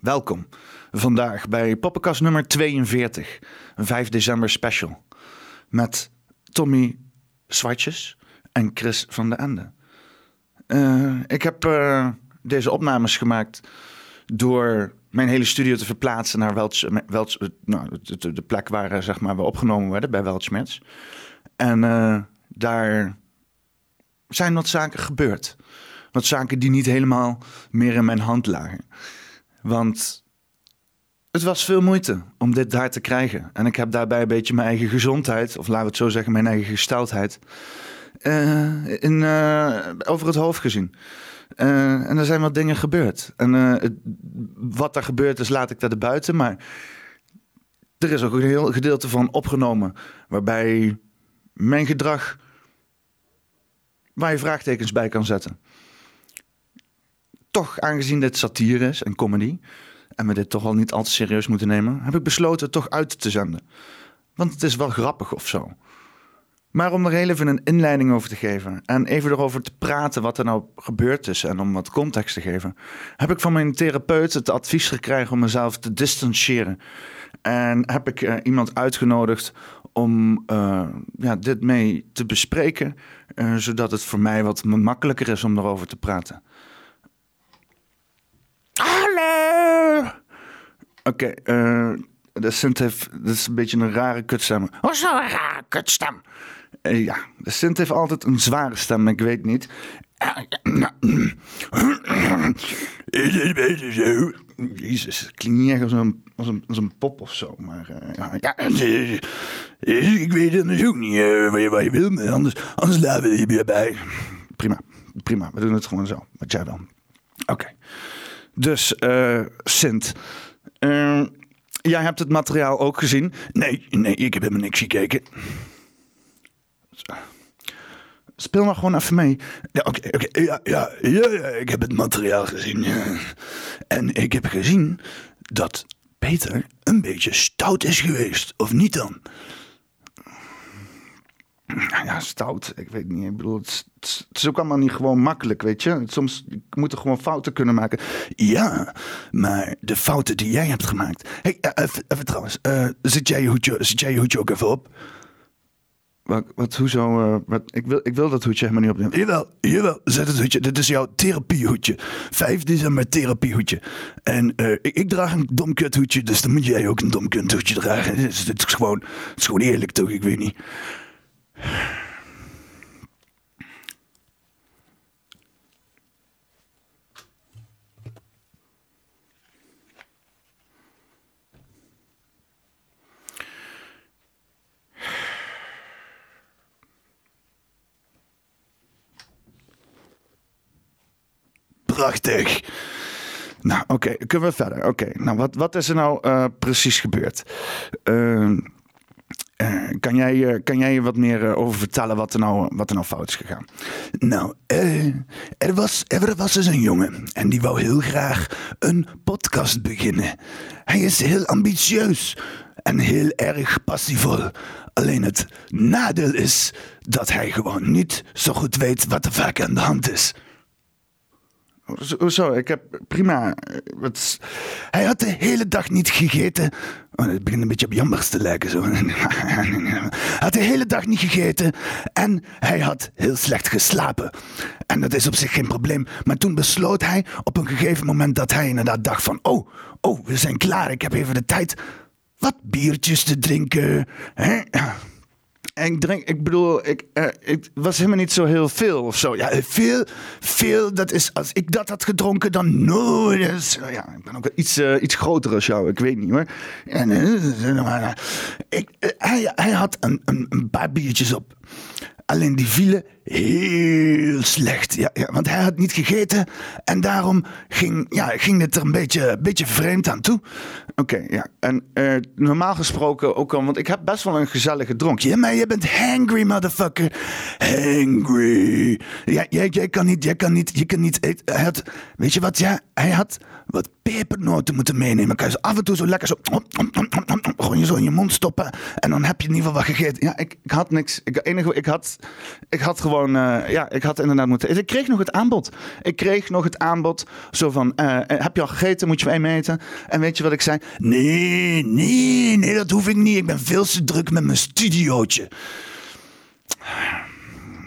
Welkom vandaag bij Poppenkast nummer 42, een 5 december special. Met Tommy Zwartjes en Chris van de Ende. Eh, ik heb eh, deze opnames gemaakt door mijn hele studio te verplaatsen naar Welch, Welch, nou, de, plek waar eh, zeg maar, we opgenomen werden, bij Weltschmerz. En eh, daar zijn wat zaken gebeurd. Wat zaken die niet helemaal meer in mijn hand lagen. Want het was veel moeite om dit daar te krijgen. En ik heb daarbij een beetje mijn eigen gezondheid, of laten we het zo zeggen, mijn eigen gesteldheid, eh, in, eh, over het hoofd gezien. Eh, en er zijn wat dingen gebeurd. En wat er gebeurd is, laat ik daar buiten. Maar er is ook een heel gedeelte van opgenomen waarbij mijn gedrag, waar je vraagtekens bij kan zetten. Toch, aangezien dit satire is en comedy, en we dit toch al niet al te serieus moeten nemen, heb ik besloten het toch uit te zenden. Want het is wel grappig of zo. Maar om er heel even een inleiding over te geven en even erover te praten wat er nou gebeurd is en om wat context te geven, heb ik van mijn therapeut het advies gekregen om mezelf te distancieren. En heb ik eh, iemand uitgenodigd om eh, ja, dit mee te bespreken, eh, zodat het voor mij wat makkelijker is om erover te praten. Hallo! Oké, eh, de Sint heeft, dat is een beetje een rare kutstem. Hoezo een rare kutstem? Eh, ja, de Sint heeft altijd een zware stem, ik weet niet. Is het beter zo? Jezus, het klinkt niet echt als een, als een, als een pop of zo. Maar eh, ja, ik weet anders ook niet wat, je, wil, maar anders, anders laten we je weer bij. Prima, prima, we doen het gewoon zo, wat jij wil. Oké, dus eh Sint, eh, jij hebt het materiaal ook gezien? Nee, nee, ik heb helemaal niks gekeken. Speel maar gewoon even mee. Ja, oké. Ja, ja, ja, ik heb het materiaal gezien. En ik heb gezien dat Peter een beetje stout is geweest. Of niet dan? Ja, stout. Ik weet niet. Ik bedoel, het is, ook allemaal niet gewoon makkelijk, weet je. Soms moet er gewoon fouten kunnen maken. Ja, maar de fouten die jij hebt gemaakt. Hey, eh, even, even trouwens. eh, zet, jij je hoedje, zet jij je hoedje ook even op? Wat, wat hoezo? eh, wat, ik, wil, ik wil dat hoedje helemaal niet opnemen. Jawel, jawel, zet het hoedje. Dit is jouw therapiehoedje. 5 december therapiehoedje. En eh, ik, ik draag een domkuthoedje, dus dan moet jij ook een domkuthoedje dragen. Het is, het is gewoon, het is gewoon eerlijk toch, ik weet niet. Prachtig. Nou, oké, kunnen we verder. Oké, nou, wat, wat is er nou eh, precies gebeurd? Ehm, eh, kan, jij, eh, kan jij wat meer eh, over vertellen wat er, nou, wat er nou fout is gegaan? Nou, er, was, er was dus een jongen en die wou heel graag een podcast beginnen. Hij is heel ambitieus en heel erg passievol. Alleen het nadeel is dat hij gewoon niet zo goed weet wat er vaak aan de hand is. Zo? Ik heb prima. eh, Wat, hij had de hele dag niet gegeten. Oh, het begint een beetje op jammers te lijken. Zo. Had de hele dag niet gegeten. En hij had heel slecht geslapen. En dat is op zich geen probleem. Maar toen besloot hij op een gegeven moment dat hij inderdaad dacht van... Oh, oh, we zijn klaar. Ik heb even de tijd wat biertjes te drinken. Hè? Ik drink, ik bedoel, ik, eh, ik was helemaal niet zo heel veel of zo. Ja, veel, veel, dat is, als ik dat had gedronken, dan nooit. Ja, ik ben ook iets, eh, iets groter als jou, ik weet niet hoor. En, eh, ik, hij, hij had een, een, een paar biertjes op. Alleen die vielen heel slecht. Ja, ja, want hij had niet gegeten en daarom ging, ja, ging het er een beetje, beetje vreemd aan toe. Oké, ja. En eh, normaal gesproken ook al, want ik heb best wel een gezellige dronk. Ja, maar je bent hangry, motherfucker. Hangry. Ja, jij, jij kan niet, jij kan niet, je kan niet eten. Weet je wat, ja, hij had wat pepernoten moeten meenemen. Kan je zo af en toe zo lekker zo... gewoon zo in je mond stoppen. En dan heb je in ieder geval wat gegeten. Ja, ik, ik had niks. Ik, enige, ik, had, ik had gewoon, uh, ja, ik had inderdaad moeten. Ik kreeg nog het aanbod. Ik kreeg nog het aanbod. Zo van: uh, heb je al gegeten? Moet je mij meten? En weet je wat ik zei? Nee, nee, nee, dat hoef ik niet. Ik ben veel te druk met mijn studiootje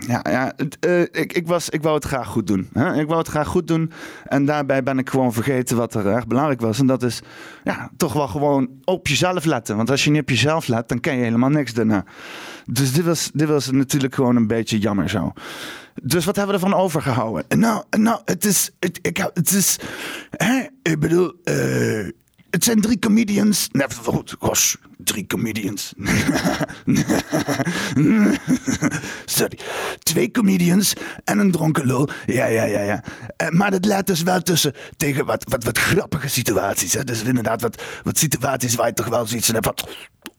ja, ja uh, ik, ik, was, ik wou het graag goed doen. Hè? Ik wou het graag goed doen. En daarbij ben ik gewoon vergeten wat er erg belangrijk was. En dat is ja, toch wel gewoon op jezelf letten. Want als je niet op jezelf let, dan ken je helemaal niks daarna. Dus dit was, dit was natuurlijk gewoon een beetje jammer zo. Dus wat hebben we ervan overgehouden? Nou, nou het is. Het, ik, het is. Hè, ik bedoel. Uh, het zijn drie comedians. Nee, goed, gosh, drie comedians. Sorry. Twee comedians en een dronken lul. Ja, ja, ja, ja. Eh, maar dat leidt dus wel tussen tegen wat, wat, wat grappige situaties. Dus inderdaad, wat, wat situaties waar je toch wel zoiets hebt van...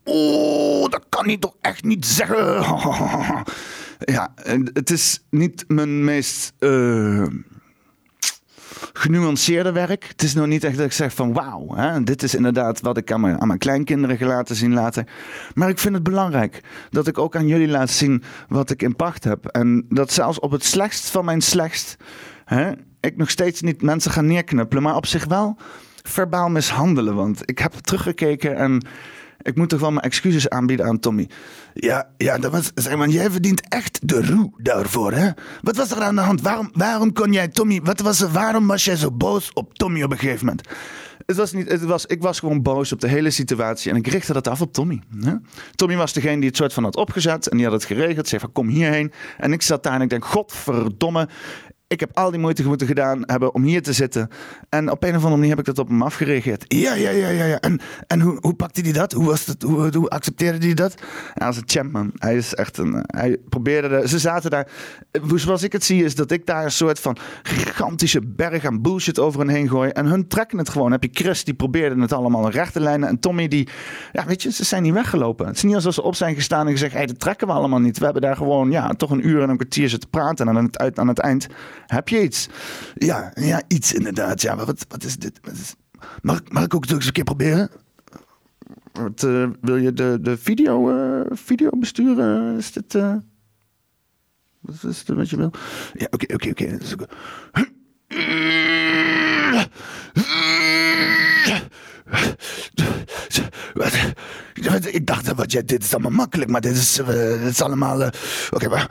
Oh, dat kan hij toch echt niet zeggen. ja, het is niet mijn meest... Uh, genuanceerder werk. Het is nog niet echt dat ik zeg van wauw, dit is inderdaad wat ik aan mijn, kleinkinderen ga laten zien later. Maar ik vind het belangrijk dat ik ook aan jullie laat zien wat ik in pacht heb. En dat zelfs op het slechtst van mijn slechtst, hè, ik nog steeds niet mensen ga neerknuppelen, maar op zich wel verbaal mishandelen. Want ik heb teruggekeken en ik moet toch wel mijn excuses aanbieden aan Tommy. Ja, ja dat was, zeg maar, jij verdient echt de roe daarvoor, hè? Wat was er aan de hand? Waarom, waarom kon jij Tommy, wat was er, waarom was jij zo boos op Tommy op een gegeven moment? Het was niet, het was, ik was gewoon boos op de hele situatie en ik richtte dat af op Tommy. Hè? Tommy was degene die het soort van had opgezet en die had het geregeld. Zei van kom hierheen. En ik zat daar en ik denk, godverdomme, ik heb al die moeite moeten gedaan hebben om hier te zitten. En op een of andere manier heb ik dat op hem afgereageerd. Ja, ja, ja, ja. ja. En, en hoe, hoe pakte hij dat? Hoe, was dat? Hoe, hoe accepteerde hij dat? Ja, als een champman. Hij is echt een... Hij probeerde... De, ze zaten daar... Zoals ik het zie is dat ik daar een soort van gigantische berg aan bullshit over hen heen gooi. En hun trekken het gewoon. heb je Chris, die probeerde het allemaal in rechte lijnen. En Tommy, die... Ja, weet je, ze zijn niet weggelopen. Het is niet alsof ze op zijn gestaan en gezegd... Hé, hey, dat trekken we allemaal niet. We hebben daar gewoon, ja, toch een uur en een kwartier zitten praten. En aan het, aan het eind heb je iets? Ja, ja iets inderdaad. Ja, maar wat, wat is dit? Wat. Mag, ik ook eens een keer proberen? Wat, uh, wil je de, de video, uh, video besturen? Is dit... Uh... Wat is het wat je wil? Ja, oké, oké, oké. Ik dacht, wat jij, dit is allemaal makkelijk, maar dit is, dit is allemaal... Oké, maar...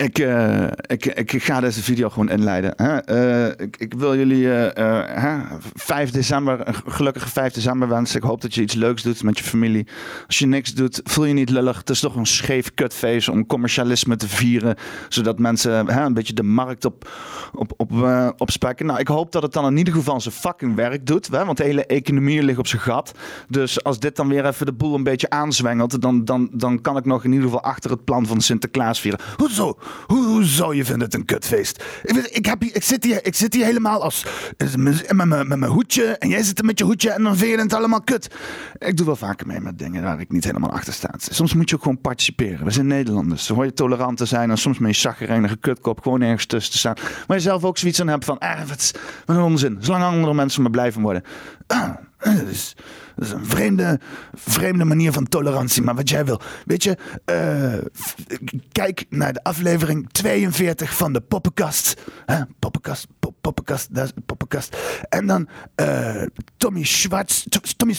Ik, uh, ik, ik ga deze video gewoon inleiden. Hè? Uh, ik, ik, wil jullie uh, 5 december, een gelukkige 5 december wensen. Ik hoop dat je iets leuks doet met je familie. Als je niks doet, voel je niet lullig. Het is toch een scheef kutfeest om commercialisme te vieren. Zodat mensen een beetje de markt op, op, op, op spekken. Nou, ik hoop dat het dan in ieder geval zijn fucking werk doet. Hè? Want de hele economie ligt op zijn gat. Dus als dit dan weer even de boel een beetje aanzwengelt, dan, dan, dan kan ik nog in ieder geval achter het plan van Sinterklaas vieren. Hoezo? Hoe, zou je vinden het een kutfeest? Ik, ik, heb ik, zit, hier, ik zit hier helemaal als, met, mijn hoedje en jij zit er met je hoedje en dan vind je het allemaal kut. Ik doe wel vaker mee met dingen waar ik niet helemaal achter sta. Soms moet je ook gewoon participeren. We zijn Nederlanders. Dan hoor je tolerant te zijn en soms met je zaggerijnige kutkop gewoon ergens tussen te staan. Maar je zelf ook zoiets aan hebt van, ah, wat, een onzin. Zolang andere mensen maar blijven worden. Ah, dus, dat is een vreemde, vreemde manier van tolerantie. Maar wat jij wil. Weet je, uh, kijk naar de aflevering 42 van de Poppenkast. Huh? Poppenkast, pop, Poppenkast. En dan uh, Tommy Schwartz. Tommy.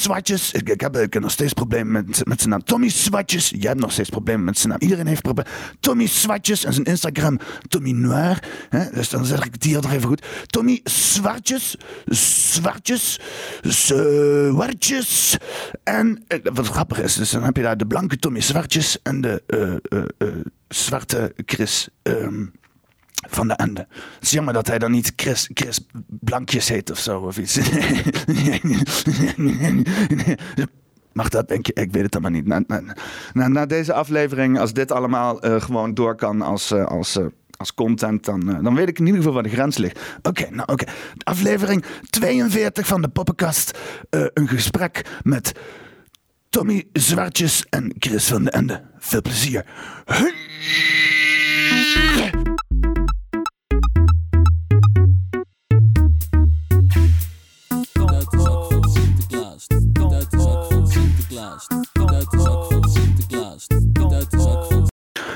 Ik, heb, nog steeds problemen met, met zijn naam. Tommy Zwartjes. Jij hebt nog steeds problemen met zijn naam. Iedereen heeft problemen. Tommy Zwartjes en zijn Instagram Tommy Noir. Hè? Dus dan zeg ik hier nog even goed. Tommy Zwartjes. Zwartjes. Zwartjes. En eh, wat grappig is, dus dan heb je daar de blanke Tommy Zwartjes en de uh, zwarte Chris ehm, van de Ende. Het is jammer dat hij dan niet Chris, Chris Blankjes heet of zo of iets. Mag dat, denk je? Ik weet het allemaal niet. Na, na, deze aflevering, als dit allemaal gewoon door kan als, als als content, dan, dan weet ik in ieder geval waar de grens ligt. Oké, nou oké. Aflevering 42 van de Poppenkast. Een gesprek met Tommy Zwartjes en Chris van den Ende. Veel plezier.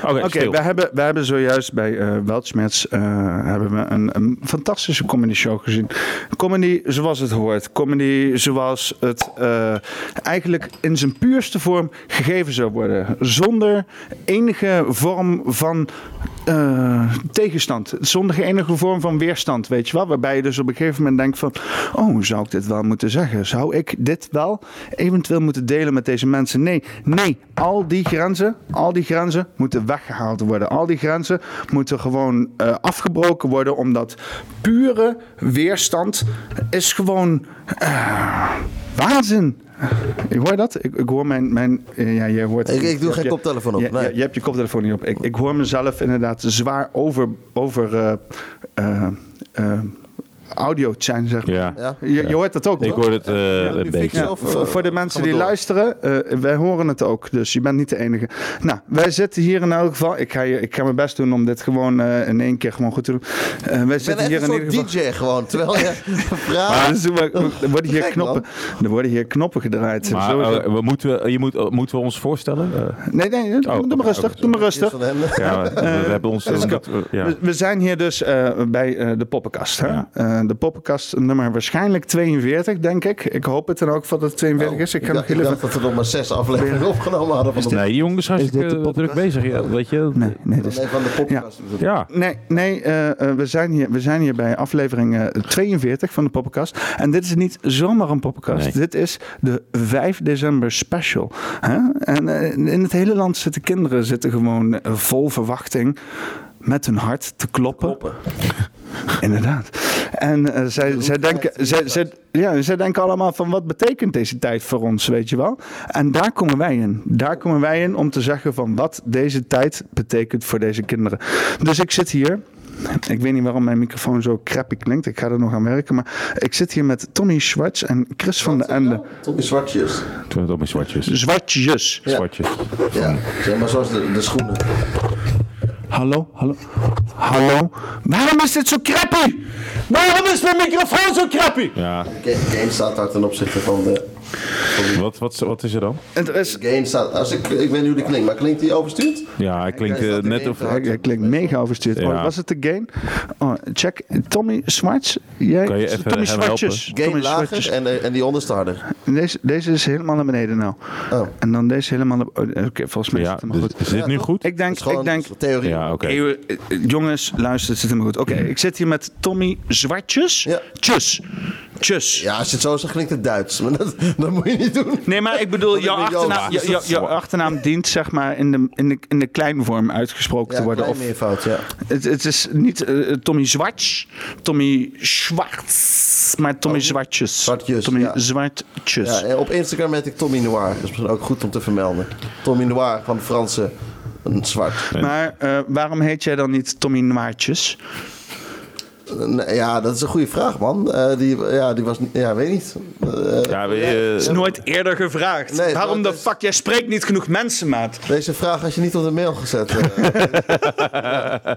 Oké, stil. we, hebben, we hebben zojuist bij Weltschmerz eh, hebben we een, een fantastische comedy show gezien. Comedy zoals het hoort. Comedy zoals het eh, eigenlijk in zijn puurste vorm gegeven zou worden. Zonder enige vorm van tegenstand. Zonder enige vorm van weerstand, weet je wel. Waarbij je dus op een gegeven moment denkt van... Oh, zou ik dit wel moeten zeggen? Zou ik dit wel eventueel moeten delen met deze mensen? Nee, nee. Al die grenzen, al die grenzen moeten weggehaald worden. Al die grenzen moeten gewoon eh, afgebroken worden. Omdat pure weerstand is gewoon eh, waanzin. Je hoort dat? Ik, ik hoor mijn... mijn eh, ja, jij hoort Ik- ik doe Je geen je- koptelefoon op, Je, nee. je, je hebt je koptelefoon niet op. Ik, ik hoor mezelf inderdaad zwaar over... over audio zijn, zeg maar. Ja. Ja. Je, je hoort dat ook, Ik toch? hoor het eh, een beetje. Ja, eh, voor, voor de mensen die door? luisteren, eh, wij horen het ook. Dus je bent niet de enige. Nou, wij zitten hier in elk geval. Ik ga, je, ik ga mijn best doen om dit gewoon eh, in één keer gewoon goed te doen. Eh, wij zitten hier in ieder geval. DJ gewoon. Terwijl je Maar vraagt. dus, er worden hier knoppen, er worden hier knoppen gedraaid. Maar we moeten, je moet, moeten we ons voorstellen? Nee, nee, doe, Oh, doe maar rustig. doe maar rustig. ja, we, we hebben ons... We, we zijn hier dus eh, bij eh, de poppenkast. Hè? Eh, de poppenkast nummer waarschijnlijk 42, denk ik. Ik hoop het dan ook dat het 42 is. Ik nog dacht, ik dat we nog maar zes afleveringen opgenomen hadden van de, Nee, jongens zijn Is dit de hartstikke druk bezig. Ja, weet je? Nee, nee, dus, nee, van de podcast. Ja. Nee, nee eh, eh, we, zijn hier, we zijn hier bij aflevering eh, 42 van de Poppenkast. En dit is niet zomaar een Poppenkast. Nee. Dit is de 5 december special. Hè? En in het hele land zitten kinderen zitten gewoon vol verwachting met hun hart te kloppen. Inderdaad. En eh, zij, zij, denken, zij, zij, ja, zij denken allemaal van wat betekent deze tijd voor ons, weet je wel? En daar komen wij in. Daar komen wij in om te zeggen van wat deze tijd betekent voor deze kinderen. Dus ik zit hier. Ik weet niet waarom mijn microfoon zo crappy klinkt. Ik ga er nog aan werken. Maar ik zit hier met Tommy Schwartz en Chris van den Ende. Tommy Zwartjes. Toen het op mijn zwartjes. Zwartjes. Ja. Zwartjes. Ja, zeg maar zoals de, de schoenen. Hallo, hallo. Hallo. Waarom is dit zo crappy? Waarom is mijn microfoon zo crappy? Ja. Ga- Gain staat daar ten opzichte van de... Wat, wat, wat is er dan? Het is, Gain staat... Als ik, ik weet niet hoe die klinkt, maar klinkt die overstuurd? Ja, hij klinkt eh, net of... Hij, hij klinkt mega overstuurd. Ja. Oh, was het de gain? Oh, check. Tommy Smarts. Jij, Kan je even Tommy hem Zwartjes. Gain Tommy lager en, eh, en die onderste harder. Deze, deze is helemaal naar beneden nou. Oh. En dan deze helemaal naar... oh, Oké, volgens mij is Ja, het helemaal dus, goed. is dit nu goed? Ik denk, ik denk... theorie. Ja, oké. Eh, eh, jongens, luister, het zit helemaal goed. Oké, ik zit hier met Tommy Zwartjes. Ja. Tjus. Tjus. Ja, als je het zo zegt, klinkt het Duits. Maar dat, dat moet je niet doen. Nee, maar ik bedoel, jouw achternaam, achternaam dient zeg maar in de, in de, in de kleinvorm uitgesproken Ja, te worden. Of, meervoud, ja. het, het is niet eh, Tommy Zwarts, Tommy Schwartz, maar Tommy Zwartjes. Oh, Zwartjes, Tommy ja. Zwartjes. ja. Op Instagram heet ik Tommy Noir. Dat is misschien ook goed om te vermelden. Tommy Noir van de Franse een zwart. Maar eh, waarom heet jij dan niet Tommy Noirtjes? Ja, dat is een goede vraag, man. Eh, die, ja, die was... Ja, weet niet. Eh, Ja, we, eh, is nooit eerder gevraagd. Nee, waarom de fuck? Jij spreekt niet genoeg mensen, maat. Deze vraag had je niet op de mail gezet. eh.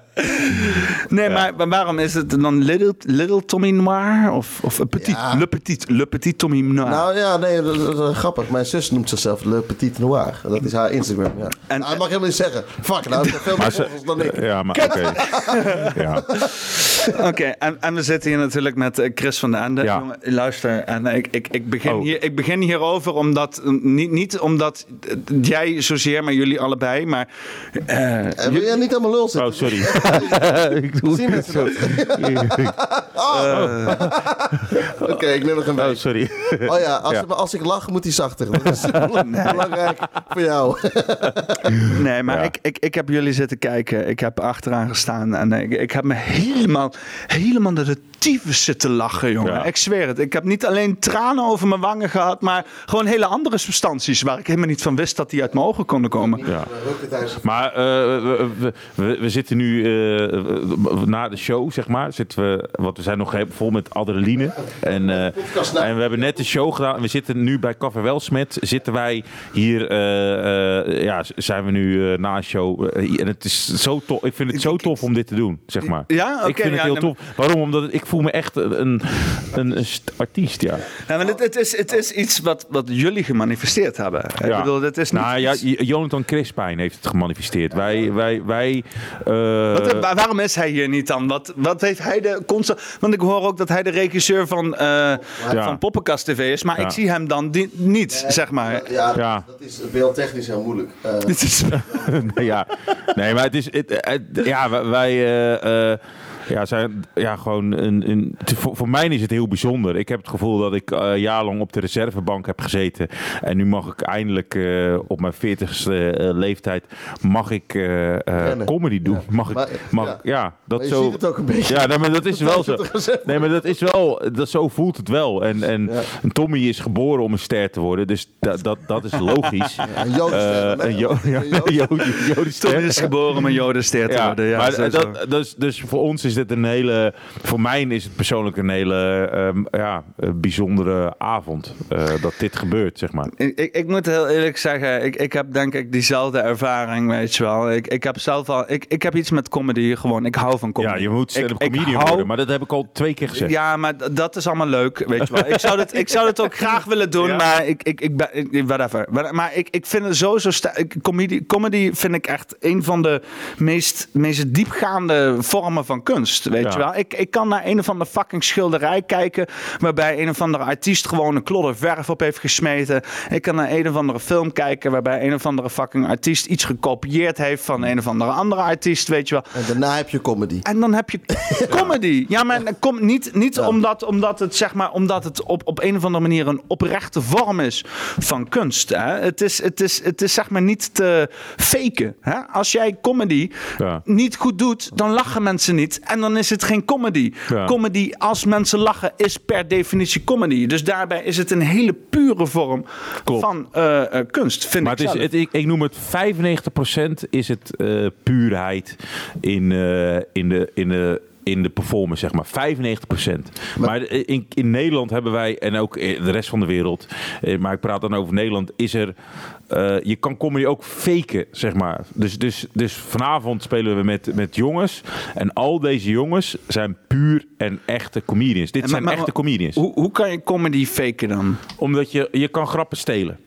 Nee, maar, maar waarom is het dan Little, little Tommy Noir? Of, of een petit, Ja. Le Petit, Le Petit Tommy Noir? nou ja, nee, dat, dat- grappig. Mijn zus noemt zichzelf Le Petit Noir. Dat is haar Instagram, ja. En- En, dat mag helemaal niet zeggen. Fuck, nou, veel meer volgers dan ik. ja, maar oké. ja. Oké, en, en we zitten hier natuurlijk met eh, Chris van der Ende. Ja. Jongen, luister, en ik, ik, ik, begin Oh. hier, ik begin hierover omdat, eh, niet, niet omdat eh, jij zozeer, maar jullie allebei, maar... eh, En wil jij niet aan mijn lul zitten? Oh, sorry. ik doe Zien mensen dat? Oké, ik neem nog een Oh, beetje. sorry. Oh ja, als, Ja. als ik lach, moet hij zachter. Dat is belangrijk voor jou. Nee, maar Ja. ik, ik, ik heb jullie zitten kijken. Ik heb achteraan gestaan. En ik, ik heb me helemaal, helemaal naar de tyfus zitten lachen, jongen. Ja. Ik zweer het. Ik heb niet alleen tranen over mijn wangen gehad, maar gewoon hele andere substanties waar ik helemaal niet van wist dat die uit mijn ogen konden komen. Ja. Maar eh, we, we, we, we zitten nu eh, na de show, zeg maar, zitten we, want we zijn nog vol met adrenaline. En eh, en we hebben net de show gedaan. We zitten nu bij Café Welsmet. Zitten wij hier, eh, eh, ja, zijn we nu na een show. en het is zo tof. Ik vind het zo tof om dit te doen, zeg maar. Ja? Oké, ik vind het ja, heel tof. Waarom? Omdat het- ik voel me echt een, een, een st- artiest, ja. Ja, maar het, het, is, het is iets wat, wat jullie gemanifesteerd hebben. Ik Ja. bedoel, het is niet Nou ja, Jonathan Crispijn heeft het gemanifesteerd. Wij, wij, wij. eh, Wat, wa- waarom is hij hier niet dan? Wat, wat heeft hij de constant... Want ik hoor ook dat hij de regisseur van, eh van Poppenkast TV is. Maar Ja. ik zie hem dan di- niet, zeg maar. Ja, Ja. dat is beeldtechnisch heel moeilijk. Eh, Dit is- ja, nee, maar het is. Het, het- ja, wij- wij. Ja, zijn ja, gewoon een, een, het voor, voor mij is het heel bijzonder. Ik heb het gevoel dat ik eh jaarlang op de reservebank heb gezeten. En nu mag ik eindelijk eh, op mijn 40ste eh, leeftijd mag ik eh, eh, comedy doen. Ja. Mag ik, Maar- mag, ja. ja. dat maar je zo. ziet het ook een beetje. Ja, nee, maar dat is wel zo. Nee, maar dat is wel, dat, zo voelt het wel. En, en Ja. Tommy is geboren om een ster te worden, dus dat, dat, dat is logisch. Een Jodenster, Eh, een Jo- ja, Een Joden- Jo- Jodenster. Tommy is geboren om een jodenster te worden. Ja, maar dat, dus, dus voor ons is dit een hele, voor mij is het persoonlijk een hele ehm, ja, eh, bijzondere avond eh, dat dit gebeurt, zeg maar. Ik, ik, ik moet heel eerlijk zeggen, ik, ik heb denk ik diezelfde ervaring, weet je wel. Ik, ik heb zelf al, ik, ik heb iets met comedy gewoon. Ik hou van comedy. Ja, je moet stand-up comedian hou- worden, maar dat heb ik al twee keer gezegd. Ja, maar dat is allemaal leuk, weet je wel. Ik zou het, ik zou het ook graag willen doen, Ja. maar ik, ik, ik ben, ik- whatever. Maar- ik, ik vind het sowieso, comedy, comedy vind ik echt een van de meest, meest diepgaande vormen van kunst, weet Ja. je wel. Ik, ik kan naar een of andere fucking schilderij kijken, waarbij een of andere artiest gewoon een klodder verf op heeft gesmeten. Ik kan naar een of andere film kijken, waarbij een of andere fucking artiest iets gekopieerd heeft van een of andere andere artiest, weet je wel. En daarna heb je comedy. En dan heb je comedy. Ja, maar kom, niet, niet Ja. omdat, omdat het, zeg maar, omdat het op, op een of andere manier een oprechte vorm is van kunst. Hè? Het, is, het, is, het is zeg maar niet te faken. Hè? Als jij comedy Ja. niet goed doet, dan lachen mensen niet. En dan is het geen comedy. Ja. Comedy, als mensen lachen, is per definitie comedy. Dus daarbij is het een hele pure vorm Klopt. van eh, eh, kunst, vind Maar ik het is, het, ik, ik noem het 95% is het eh, puurheid in, eh, in, de, in, de, in de performance, zeg maar. 95%. Maar, in, in Nederland hebben wij, en ook in de rest van de wereld, eh, maar ik praat dan over Nederland, is er, eh, je kan comedy ook faken, zeg maar. Dus, dus, dus vanavond spelen we met, met jongens en al deze jongens zijn puur en echte comedians. Dit Maar- zijn maar- echte comedians. Hoe, hoe kan je comedy faken dan? Omdat je, je kan grappen stelen.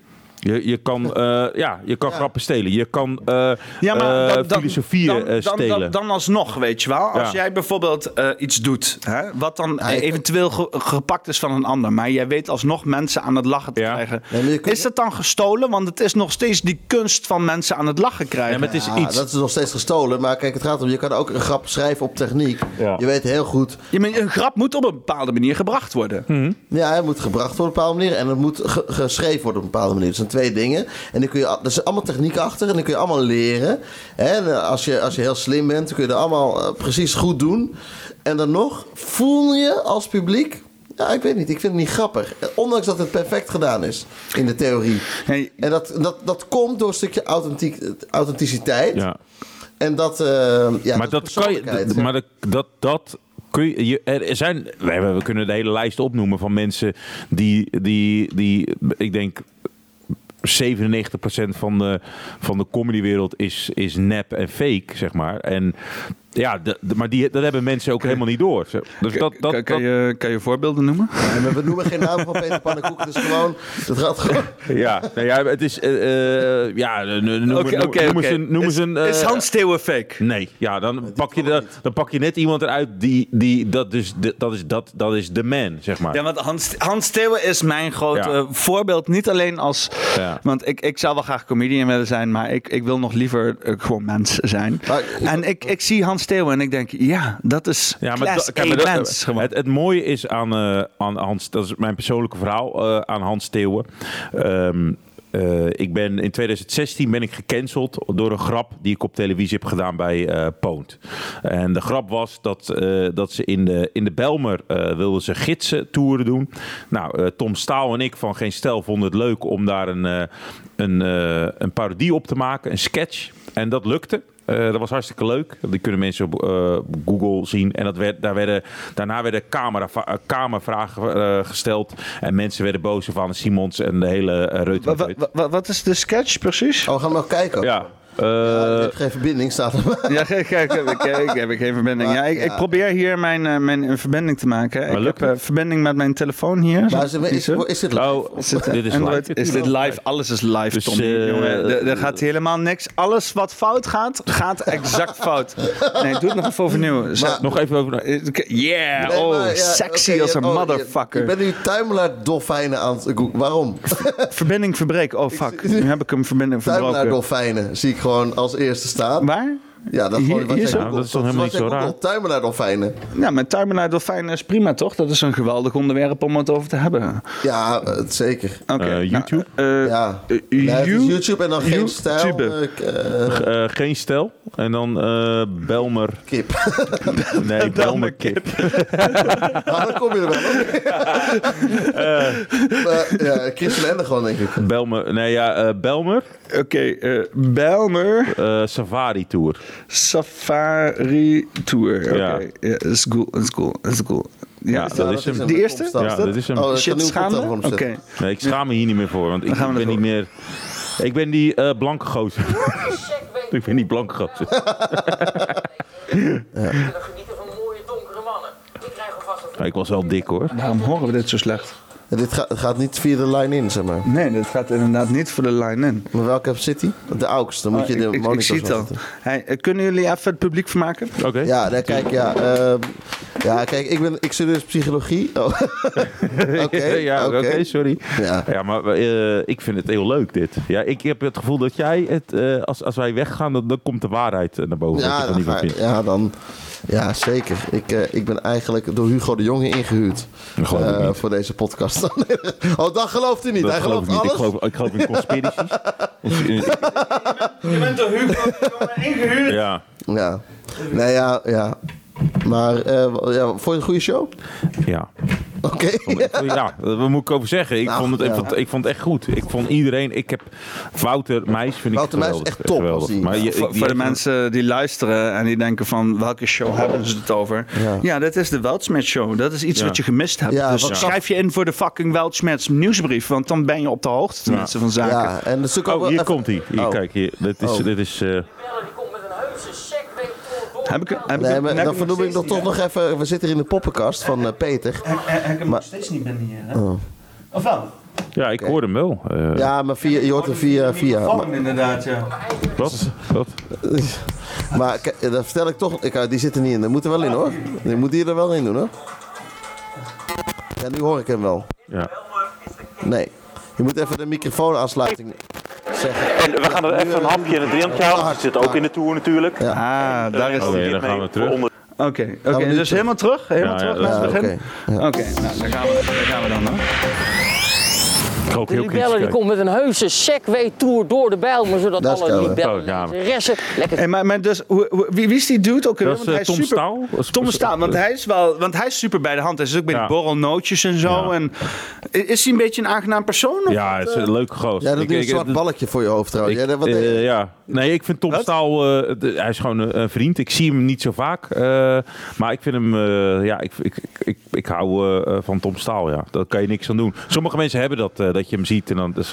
Je, je kan, eh, ja, je kan Ja. grappen stelen. Je kan eh Ja, maar eh, dan, dan, filosofieën dan, dan, stelen. dan, dan alsnog, weet je wel. Als Ja. jij bijvoorbeeld eh, iets doet, hè, wat dan eventueel ge- gepakt is van een ander, maar jij weet alsnog mensen aan het lachen te Ja. krijgen. Maar Is dat dan gestolen? Want het is nog steeds die kunst van mensen aan het lachen krijgen. Ja, maar het is Ja, iets. dat is nog steeds gestolen. Maar kijk, het gaat om, je kan ook een grap schrijven op techniek. Ja. Je weet heel goed, Je moet- een grap moet op een bepaalde manier gebracht worden. Hm. ja, het moet gebracht worden op een bepaalde manier. En het moet ge- geschreven worden op een bepaalde manier. Zijn twee dingen. En dan kun je, er is allemaal techniek achter. En dan kun je allemaal leren. Hè, En eh, als je, als je heel slim bent, dan kun je dat allemaal eh, precies goed doen. En dan nog, voel je als publiek... Ja, ik weet niet. Ik vind het niet grappig. Ondanks dat het perfect gedaan is in de theorie. Hey, En dat, dat, dat komt door een stukje authentiek, authenticiteit. ja. En dat, eh ja, maar dat kan je. Maar dat, dat, dat kun je. je- Er zijn. We, hebben- we kunnen de hele lijst opnoemen van mensen die. die, die ik denk. 97% van de, van de comedywereld is, is nep en fake, zeg maar. En ja, de, de- maar die, dat hebben mensen ook helemaal niet door. Dus dat, dat, kan, kan, dat- je, kan je voorbeelden noemen? Nee, maar we noemen geen naam van Peter Pannenkoek. Het is gewoon... Het gaat gewoon... ja, nou ja, het is. eh, eh, ja, noem, noem, Oké, noem, oké, noem eens oké. een. Is- eh, Is Hans Steeuwen fake? Nee, ja, dan pak, je de, dan pak je net iemand eruit die, die dat, dus, de- dat, is, dat, dat is de man, zeg maar. Ja, want Hans, Hans Steeuwen is mijn grote Ja. voorbeeld. Niet alleen als... Ja. Want ik, ik zou wel graag comedian willen zijn, maar ik, ik wil nog liever gewoon mens zijn. Maar- en ik, ik zie Hans Steeuwen en ik denk, ja, dat is Ja, maar, dat- kijk, A maar dat- mens. gewoon. het, het mooie is aan, eh, aan Hans, dat is mijn persoonlijke verhaal eh, aan Hans Steeuwen. Ehm, eh, ik ben in 2016 ben ik gecanceld door een grap die ik op televisie heb gedaan bij eh Poont. En de grap was dat, dat ze in de, in de Belmer wilden ze gidsen toeren doen. Nou, Tom Staal en ik van Geen Stel vonden het leuk om daar een, een, een parodie op te maken, een sketch. En dat lukte. Eh, dat was hartstikke leuk. Die kunnen mensen op eh, Google zien. En dat werd, daar werden, daarna werden camera, kamervragen eh, gesteld. En mensen werden boos van Simons en de hele uh, Reuter. wa- wa- wat is de sketch precies? Oh, we gaan nog kijken. Ja. Ja, eh, je hebt geen verbinding, staat er. Ja, kijk, kijk, ik, ik, ik heb geen verbinding. Ja, ik, ik probeer hier mijn, eh, mijn een verbinding te maken. Ik lukt heb eh, verbinding met mijn telefoon hier. Maar is, is, dit live? oh, Is dit, dit is Android? live. Is dit live? Alles is live, Dus, Tommy. jongen, er, gaat helemaal niks. Alles wat fout gaat, gaat exact fout. Nee, doe het nog even overnieuw. Maar- Nog even over... Yeah, Nee, oh, ja, sexy als een oh, motherfucker. Je bent nu tuimelaar dolfijnen aan het. Waarom? Verbinding verbreken. Oh, fuck. Nu heb ik hem verbinding Tuimelaar verbroken. dolfijnen zie ik gewoon als eerste staan. Waar? Ja, dat is Hier- hier jij zo? dat is toch helemaal niet zo raar? Tuimelaar dolfijnen. Ja, mijn Terminator Dolfijn is prima, toch? Dat is een geweldig onderwerp om het over te hebben. Ja, zeker. Oké. Eh, nou, YouTube? eh, Ja. eh, you- YouTube en dan geen stijl. Eh, eh, Eh, geen stel. En dan eh, Belmer. kip. Nee, Belmer kip. Ah, dan kom je er wel. hoor. ja, Christian Ender gewoon, denk ik. Belmer. Nee, ja, eh, Belmer. Oké, eh, Belmer eh, Safari Tour. Safari Tour. Oké, Ja. ja, dat is cool, dat is cool, dat is cool. Ja, dat is hem. Die eerste? Kopstaan. Ja, dat is hem. Oh, Shit, schaamde? Oké. Nee, ik schaam me hier niet meer voor, want ik, ben niet meer... Ik ben die eh, blanke gozer. ik ben die blanke gozer. genieten van mooie donkere mannen. Ik krijg alvast een Maar ik was wel dik hoor. Waarom horen we dit zo slecht? Dit gaat, gaat niet via de line in, zeg maar. Nee, dit gaat inderdaad niet voor de line in. Maar welke zit hij? De AUX, dan moet je Ah, de ik, ik, ik zie het al. zetten. Hey, eh, kunnen jullie even het publiek vermaken? Oké. Ja, nee, kijk, ja. ehm, ja, kijk, ik, ben, ik studeer dus psychologie. Oh. Oké, ja, oké, sorry. Ja. Ja, maar eh, ik vind het heel leuk dit. Ja, ik heb het gevoel dat jij het, eh, als, als wij weggaan, dan, dan komt de waarheid eh, naar boven. wat Ja, je er dan niet ja, dan, ja, zeker. Ik, eh, ik ben eigenlijk door Hugo de Jonge ingehuurd ik eh, niet. voor deze podcast. oh, dat gelooft hij niet. Dat Hij geloof gelooft ik niet. Ik alles. geloof, ik geloof in conspiraties. Of- Je bent door Hugo ingehuurd. ja, Ja. Nee, ja, ja. Maar eh, ja, vond je het een goede show? ja. Oké. Ja, wat moet ik over zeggen? Ik, Nou, vond, het, ik, vond, ik vond het echt goed. Ik vond iedereen... Ik heb Wouter Meijs vind ik Wouter Meijs geweldig. echt top, geweldig. Maar je, Voor, de mensen die luisteren en die denken van welke show hebben ze het over? Ja. Ja, dit is de Weltsmith Show. Dat is iets Ja. wat je gemist hebt. Ja, dus wat- schrijf je in voor de fucking Weltsmiths nieuwsbrief, want dan ben je op de hoogte tenminste van zaken. Ja, en dat is ook Oh, wel hier even- komt hij. Hier, Oh. kijk, hier. Dit is... Oh. Dit is eh, bellen die komt met een heuse segway door Heb ik, heb ik, Nee, maar heb dan vernoem ik nog toch nog even... We zitten hier in de poppenkast van eh, Peter. hè? Heb ik hem Maar- nog steeds niet hier, hè? Oh. Of wel? ja, ik hoor hem wel. Eh, Ja, maar via, je hoort hem via... via maar, Microfoon, inderdaad, ja. Wat? Wat? maar kijk, dat vertel ik toch... Ik, eh, die zit er niet in. Dat moet er wel in, hoor. Die moet die er wel in doen, hoor. Ja, nu hoor ik hem wel. Ja. Nee. Je moet even de microfoonaansluiting zeggen. En we gaan er even een hapje en een drankje halen. Het zit ook in de tour natuurlijk. Ja. Ah, daar is Oké, het. dan gaan we terug. Onder- Oké, oké. Dus terug? helemaal terug? Helemaal terug dat naar het begin? oké. Nou, daar gaan, we, daar gaan we dan. Hè? Ik ook heel De libellen die komt met een heuse segway tour door de Bijlmer, zodat Dat is alle libellen Oh, ja. ressen lekker Hey, maar, maar dus, hoe, hoe- wie, wie is die dude ook? Dat is Want eh, hij Tom super- is- Tom Staal, want hij is wel, want hij is super bij de hand. Hij is ook bij Ja. de borrelnootjes en zo. Ja. En, is hij een beetje een aangenaam persoon? Of? Ja, het is een leuke gozer. Ja, dat doe een zwart balkje voor je hoofd trouwens. Ik, ja, wat, eh, ja. Nee, ik vind Tom? Staal, eh, hij is gewoon een, een vriend. Ik zie hem niet zo vaak. eh, maar ik vind hem, eh, ja, ik, ik, ik, ik, ik hou eh, van Tom Staal, ja. Daar kan je niks aan doen. Sommige mensen hebben dat, eh, dat je hem ziet. En dan, dus,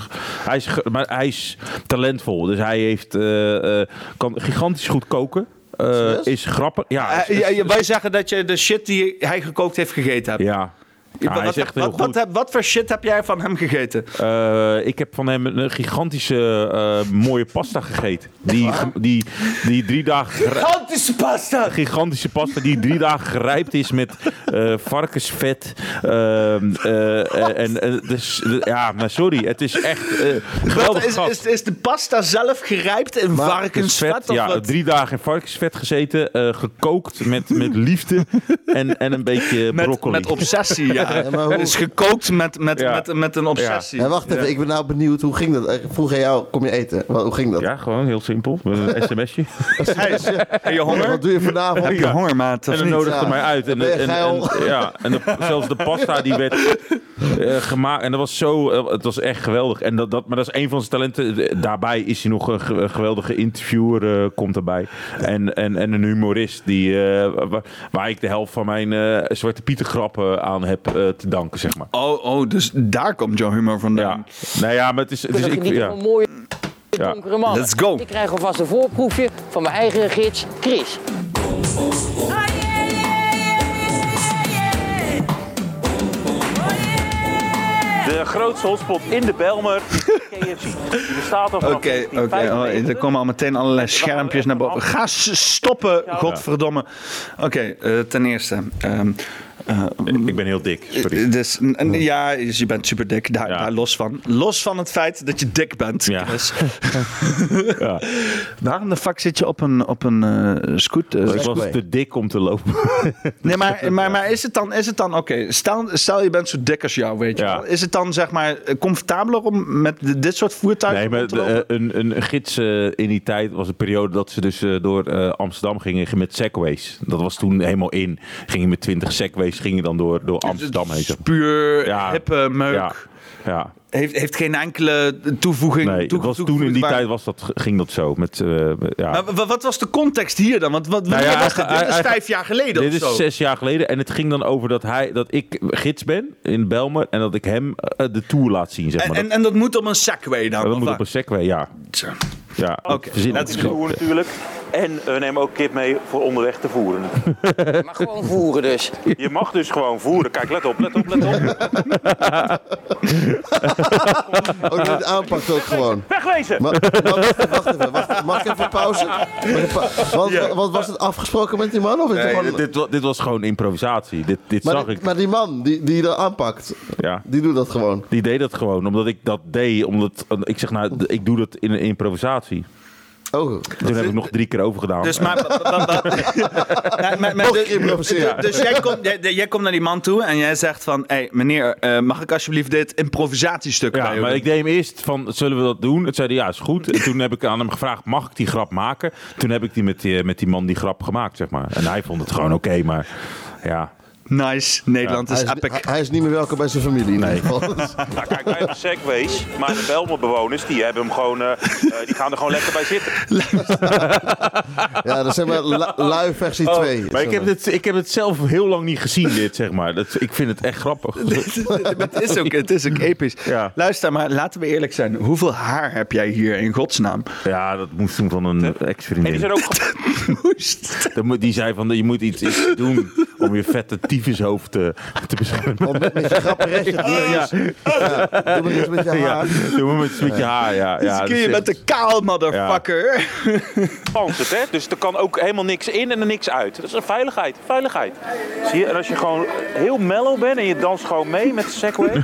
hij, is, maar hij is talentvol. Dus hij heeft, eh, eh, kan gigantisch goed koken. Eh, is grappig. Ja, ja, ja, wij zeggen dat je de shit die hij gekookt heeft gegeten hebt. ja. Ja, wat, wat, voor shit heb jij van hem gegeten? Eh, ik heb van hem een gigantische eh, mooie pasta gegeten. Die, die, die drie dagen Gigantische pasta! gigantische pasta die drie dagen gerijpt is met eh, varkensvet. ehm, eh, eh, en dus, ja, maar sorry, het is echt geweldig is, is, is de pasta zelf gerijpt in varkensvet? Of ja, drie dagen in varkensvet gezeten, gekookt met, met liefde en, en een beetje met, broccoli. met obsessie, ja. Ja, maar hoe- Het is gekookt met, met, Ja. met, met een obsessie. Ja, wacht even, ik ben nou benieuwd. Hoe ging dat? Eh, Vroeg aan jou, kom je eten? Hoe ging dat? ja, gewoon heel simpel. Met een sms'je. Hey, heb je honger? Wat doe je vanavond? Heb je honger, maat? En dan nodigde Ja. mij uit. En, en, ja, en de- zelfs de pasta die werd, eh, gemaakt. En dat was zo, eh, het was echt geweldig. En dat, dat, maar dat is een van zijn talenten. Daarbij is hij nog een ge- een geweldige interviewer, eh, komt erbij. En, en, en een humorist die, eh, wa- waar ik de helft van mijn eh, Zwarte Pieter grappen aan heb eh, te danken, zeg maar. Oh, oh, dus daar komt jouw humor vandaan. Ja, nou ja, maar het is, het is ik, ja. mooie Ja. donkere mannen. Let's go. Ik krijg alvast een voorproefje van mijn eigen gids Chris. De grootste hotspot in de Belmer, KFC. Die bestaat al vanaf Oké, oké. oh, 1995. er komen al meteen allerlei schermpjes naar boven. Ga stoppen, godverdomme. Oké, eh, ten eerste. ehm, eh, Ik ben heel dik, sorry. dus, n- n- ja, dus je bent super dik, daar, Ja. daar los van. Los van het feit dat je dik bent. Ja. Chris. Ja. Waarom de fuck zit je op een, op een eh scooter? Ik was te dik om te lopen. Nee, maar, maar, maar is het dan, is het dan oké, stel, stel je bent zo dik als jou, weet je wel. Is het dan zeg maar comfortabeler om met dit soort voertuigen Nee, maar te lopen? de, eh, een, een gids eh, in die tijd was een periode dat ze dus eh, door eh, Amsterdam gingen met segways. Dat was toen helemaal in. Ging je met 20 segways ging je dan door, door Amsterdam heen. Puur Ja. hippe meuk. Ja, ja. Heeft, heeft geen enkele toevoeging. Nee, was toen in die tijd was dat, ging dat zo. Met, eh, ja. Maar wa- wat was de context hier dan? Want wat, Nou ja, was dit? Dit is vijf jaar geleden Dit of zo. is zes jaar geleden en het ging dan over dat, hij, dat ik gids ben in Belmer en dat ik hem eh, de tour laat zien. Zeg en, maar. en, en dat moet op een Segway dan? dat moet op een segway, ja. Zo. ja Oké, De zo. tour natuurlijk. En we nemen ook kip mee voor onderweg te voeren. Maar gewoon voeren dus. Je mag dus gewoon voeren. Kijk, let op, let op, let op. Ook niet aanpakt ook gewoon. Wegwezen! Maar, wacht, wacht even, wacht, mag ik even pauze? Mag Ja. wat was het afgesproken met die man? Of is het Nee, gewoon... dit, dit, wa- dit was gewoon improvisatie. Dit, dit maar, zag die- ik. maar die man die, die dat aanpakt, Ja. die doet dat gewoon. Die deed dat gewoon, omdat ik dat deed. Omdat, ik zeg nou, ik doe dat in een improvisatie. Oh, Toen heb ik nog drie keer overgedaan. Dus maar. Dus jij komt, jij, jij komt naar die man toe en jij zegt van... Hé hey, meneer, eh, mag ik alsjeblieft dit improvisatiestuk ja, maar doen? ik deed hem eerst van, zullen we dat doen? Het zei hij, ja, is goed. En toen heb ik aan hem gevraagd, mag ik die grap maken? Toen heb ik die met, die, met die man die grap gemaakt, zeg maar. En hij vond het gewoon oké, maar ja. Nice, Nederland hij is is, epic. hij- hij is niet meer welkom bij zijn familie in ieder geval. Nou, kijk, wij hebben segways, maar de Belmer-bewoners die hebben hem gewoon, eh, eh, die gaan er gewoon lekker bij zitten. Ja, dat is maar lu- lui versie 2. Maar ik heb, het, ik heb het zelf heel lang niet gezien, dit, zeg maar. Dat, ik vind het echt grappig. het, is ook, het is ook episch. Ja. Luister, maar laten we eerlijk zijn. Hoeveel haar heb jij hier in godsnaam? Ja, dat moest toen van een En die ex-vriendin. zijn ook Moest. Die zei van, je moet iets, iets doen om je vette tyfushoofd te, te beschermen. Om met, met je grapperetje. Ja, ja. Doe maar eens met je ja, haar. doe maar met, met je haar, ja. ja kun je dat met de kaal, motherfucker. Spansert, hè? Dus er kan ook helemaal niks in en er niks uit. Dat is een veiligheid, veiligheid. Zie je? En als je gewoon heel mellow bent en je danst gewoon mee met de Segway.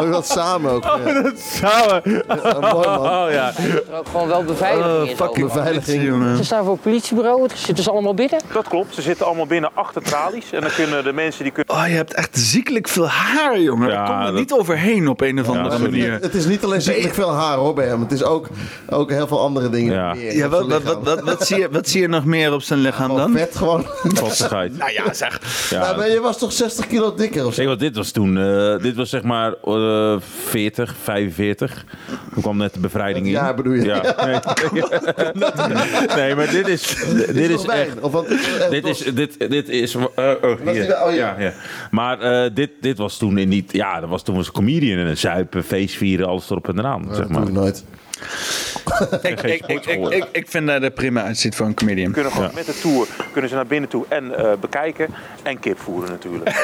Doe dat samen ook. Ja. echt samen. Ja, mooi man. Oh ja. Ook gewoon wel beveiliging in. zo. fucking Beveiliging. jongen. Ze staan voor het politiebureau. Zitten ze allemaal binnen? Dat klopt, ze zitten allemaal binnen achter tralies. En dan kunnen de mensen die kunnen... Oh, je hebt echt ziekelijk veel haar, jongen. Ja, Daar kom dat- niet overheen op een of andere manier. Het is niet alleen ziekelijk veel haar hoor bij hem. Het is ook, ook heel veel andere dingen. Ja. meer Ja, wat, wat, wat, lichaam. wat, wat zie je, wat zie je nog meer op zijn lichaam dan? vet gewoon. Vastigheid. Nou ja, zeg. Ja. Maar je was toch 60 kilo dikker of zo? Wat dit was toen, eh, dit was zeg maar eh 40, 45. Toen kwam net de bevrijding in. Ja, bedoel je? Ja. Nee. nee, maar dit is, dit Is is echt... Of wat? echt Dit los? is, dit, dit is, eh, oh, Was hier. Oh, ja. ja. Maar eh, dit, dit was toen in die, ja, dat was toen was een comedian en een zuipen, feestvieren, alles erop en eraan, zeg Dat maar. nooit. Ik, ik, ik, ik, ik, ik vind dat het prima uitziet voor een comedian. kunnen gewoon met de tour kunnen ze naar binnen toe en eh, bekijken. En kip voeren natuurlijk.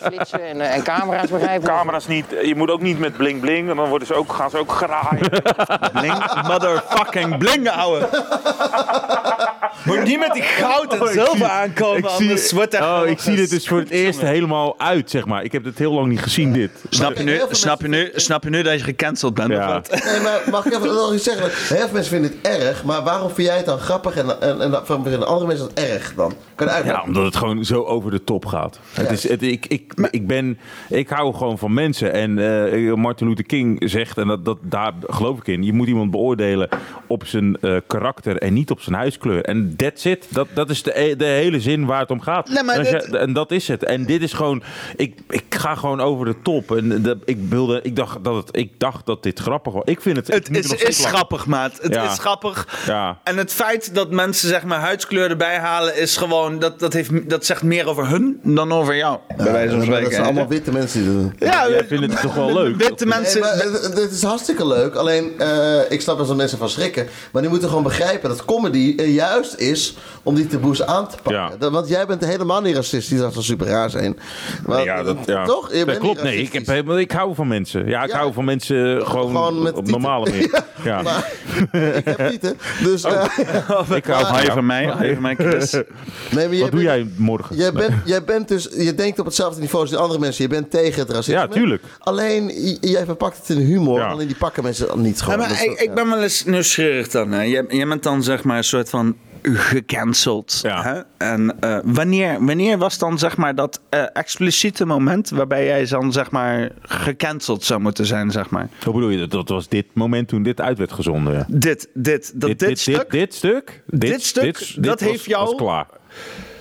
Flitsen en, eh, en camera's begrijpen. Camera's niet, je moet ook niet met bling bling. Dan worden ze ook, gaan ze ook graaien. Bling, motherfucking bling, ouwe. Moet niet met die goud en zilver aankomen, Ik zie, anders wordt er oh, ik zie dit dus voor het eerst helemaal uit, zeg maar. Ik heb het heel lang niet gezien, dit. Snap je, nu, snap, je nu, snap je nu dat je gecanceld bent? of wat? Nee, maar mag ik even nog iets zeggen? Heel veel mensen vinden het erg, maar waarom vind jij het dan grappig en, en, en waarom vinden andere mensen het erg dan? Kan je Ja, omdat het gewoon zo over de top gaat. Het is, het, ik, ik, ik, ben, ik hou gewoon van mensen. En eh, Martin Luther King zegt, en dat, dat, daar geloof ik in... je moet iemand beoordelen op zijn eh, karakter en niet op zijn huiskleur. En that's it. Dat, dat is de, de hele zin waar het om gaat. Nee, maar en, als dit- je- en dat is het. En dit is gewoon... Ik, ik ga gewoon over de top. En dat, ik, wilde, ik, dacht dat het, ik dacht dat dit grappig was. Ik vind het... ik Het is, grappig, maat. Het Ja. is grappig. Ja. En het feit dat mensen zeg maar huidskleur erbij halen, is gewoon dat, dat, heeft, dat zegt meer over hun dan over jou. bij wijze van Maar spreken. dat zijn allemaal witte mensen die dat doen. Ja, Jij vindt het toch wel leuk? Witte mensen. het is hartstikke leuk. Alleen, eh, ik snap dat er mensen van schrikken. Maar die moeten gewoon begrijpen dat comedy juist is om die taboes aan te pakken. Ja. Dat- want jij bent helemaal niet racistisch. Dat zou super raar zijn. Maar, Ja, dat, ja. Toch? Je dat bent klopt. niet Nee, ik, heb, racistisch. helemaal- ik hou van mensen. Ja, ik Ja. hou van mensen gewoon, Gewoon met op tieten. Normale manier. Ja. Maar, ik heb niet, hè. Dus, Oh. eh, ik hou van mij? Hou je van mij, Chris? nee, maar Wat doe bent- jij morgen? Jij bent, jij bent dus, je denkt op hetzelfde niveau als die andere mensen. Je bent tegen het racisme. Ja, tuurlijk. Alleen, jij verpakt het in humor. Ja. Alleen die pakken mensen niet Ja, gewoon. maar Dat is ik, ben wel eens nieuwsgierig dan. Hè. Jij, jij bent dan zeg maar een soort van gecanceld. Ja. Hè? En eh, wanneer, wanneer was dan zeg maar dat eh, expliciete moment waarbij jij dan zeg maar gecanceld zou moeten zijn, zeg maar? Hoe bedoel je? Dat, dat was dit moment toen dit uit werd gezonden. ja. Dit, dit, dat dit, stuk. Dit, stuk? Dit stuk, dat heeft jou- was klaar.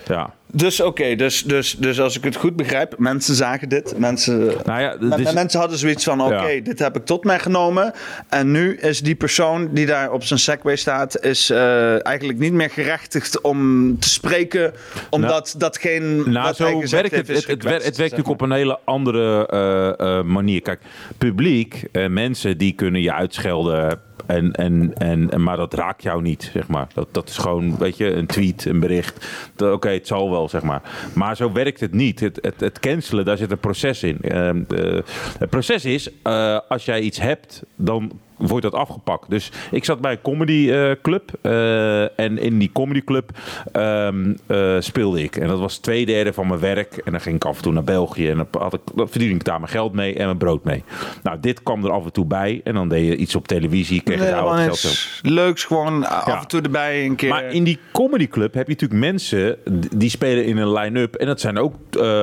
Ja. Dus oké, dus, dus, dus als ik het goed begrijp, mensen zagen dit. Mensen, Nou ja, men- dus- mensen hadden zoiets van: oké, Ja. dit heb ik tot mij genomen. En nu is die persoon die daar op zijn Segway staat, is eh, eigenlijk niet meer gerechtigd om te spreken, omdat datgene Nou, wat hij zo werkt het. Het, het, werkt, natuurlijk op een hele andere eh, eh, manier. Kijk, publiek, mensen die kunnen je uitschelden. En, en, en, maar dat raakt jou niet, zeg maar. Dat, dat is gewoon, weet je, een tweet, een bericht. Oké, het zal wel, zeg maar. Maar zo werkt het niet. Het, het, het cancelen, daar zit een proces in. Ehm, eh, het proces is, eh, als jij iets hebt, dan wordt dat afgepakt. Dus ik zat bij een comedy eh, club. eh, en in die comedy club ehm, eh, speelde ik. En dat was twee derde van mijn werk. En dan ging ik af en toe naar België. En dan, had ik, dan verdiende ik daar mijn geld mee en mijn brood mee. Nou, dit kwam er af en toe bij. En dan deed je iets op televisie. Kreeg je daar geld mee. leuks gewoon af en toe erbij een keer. Maar in die comedyclub heb je natuurlijk mensen die spelen in een line-up. En dat zijn ook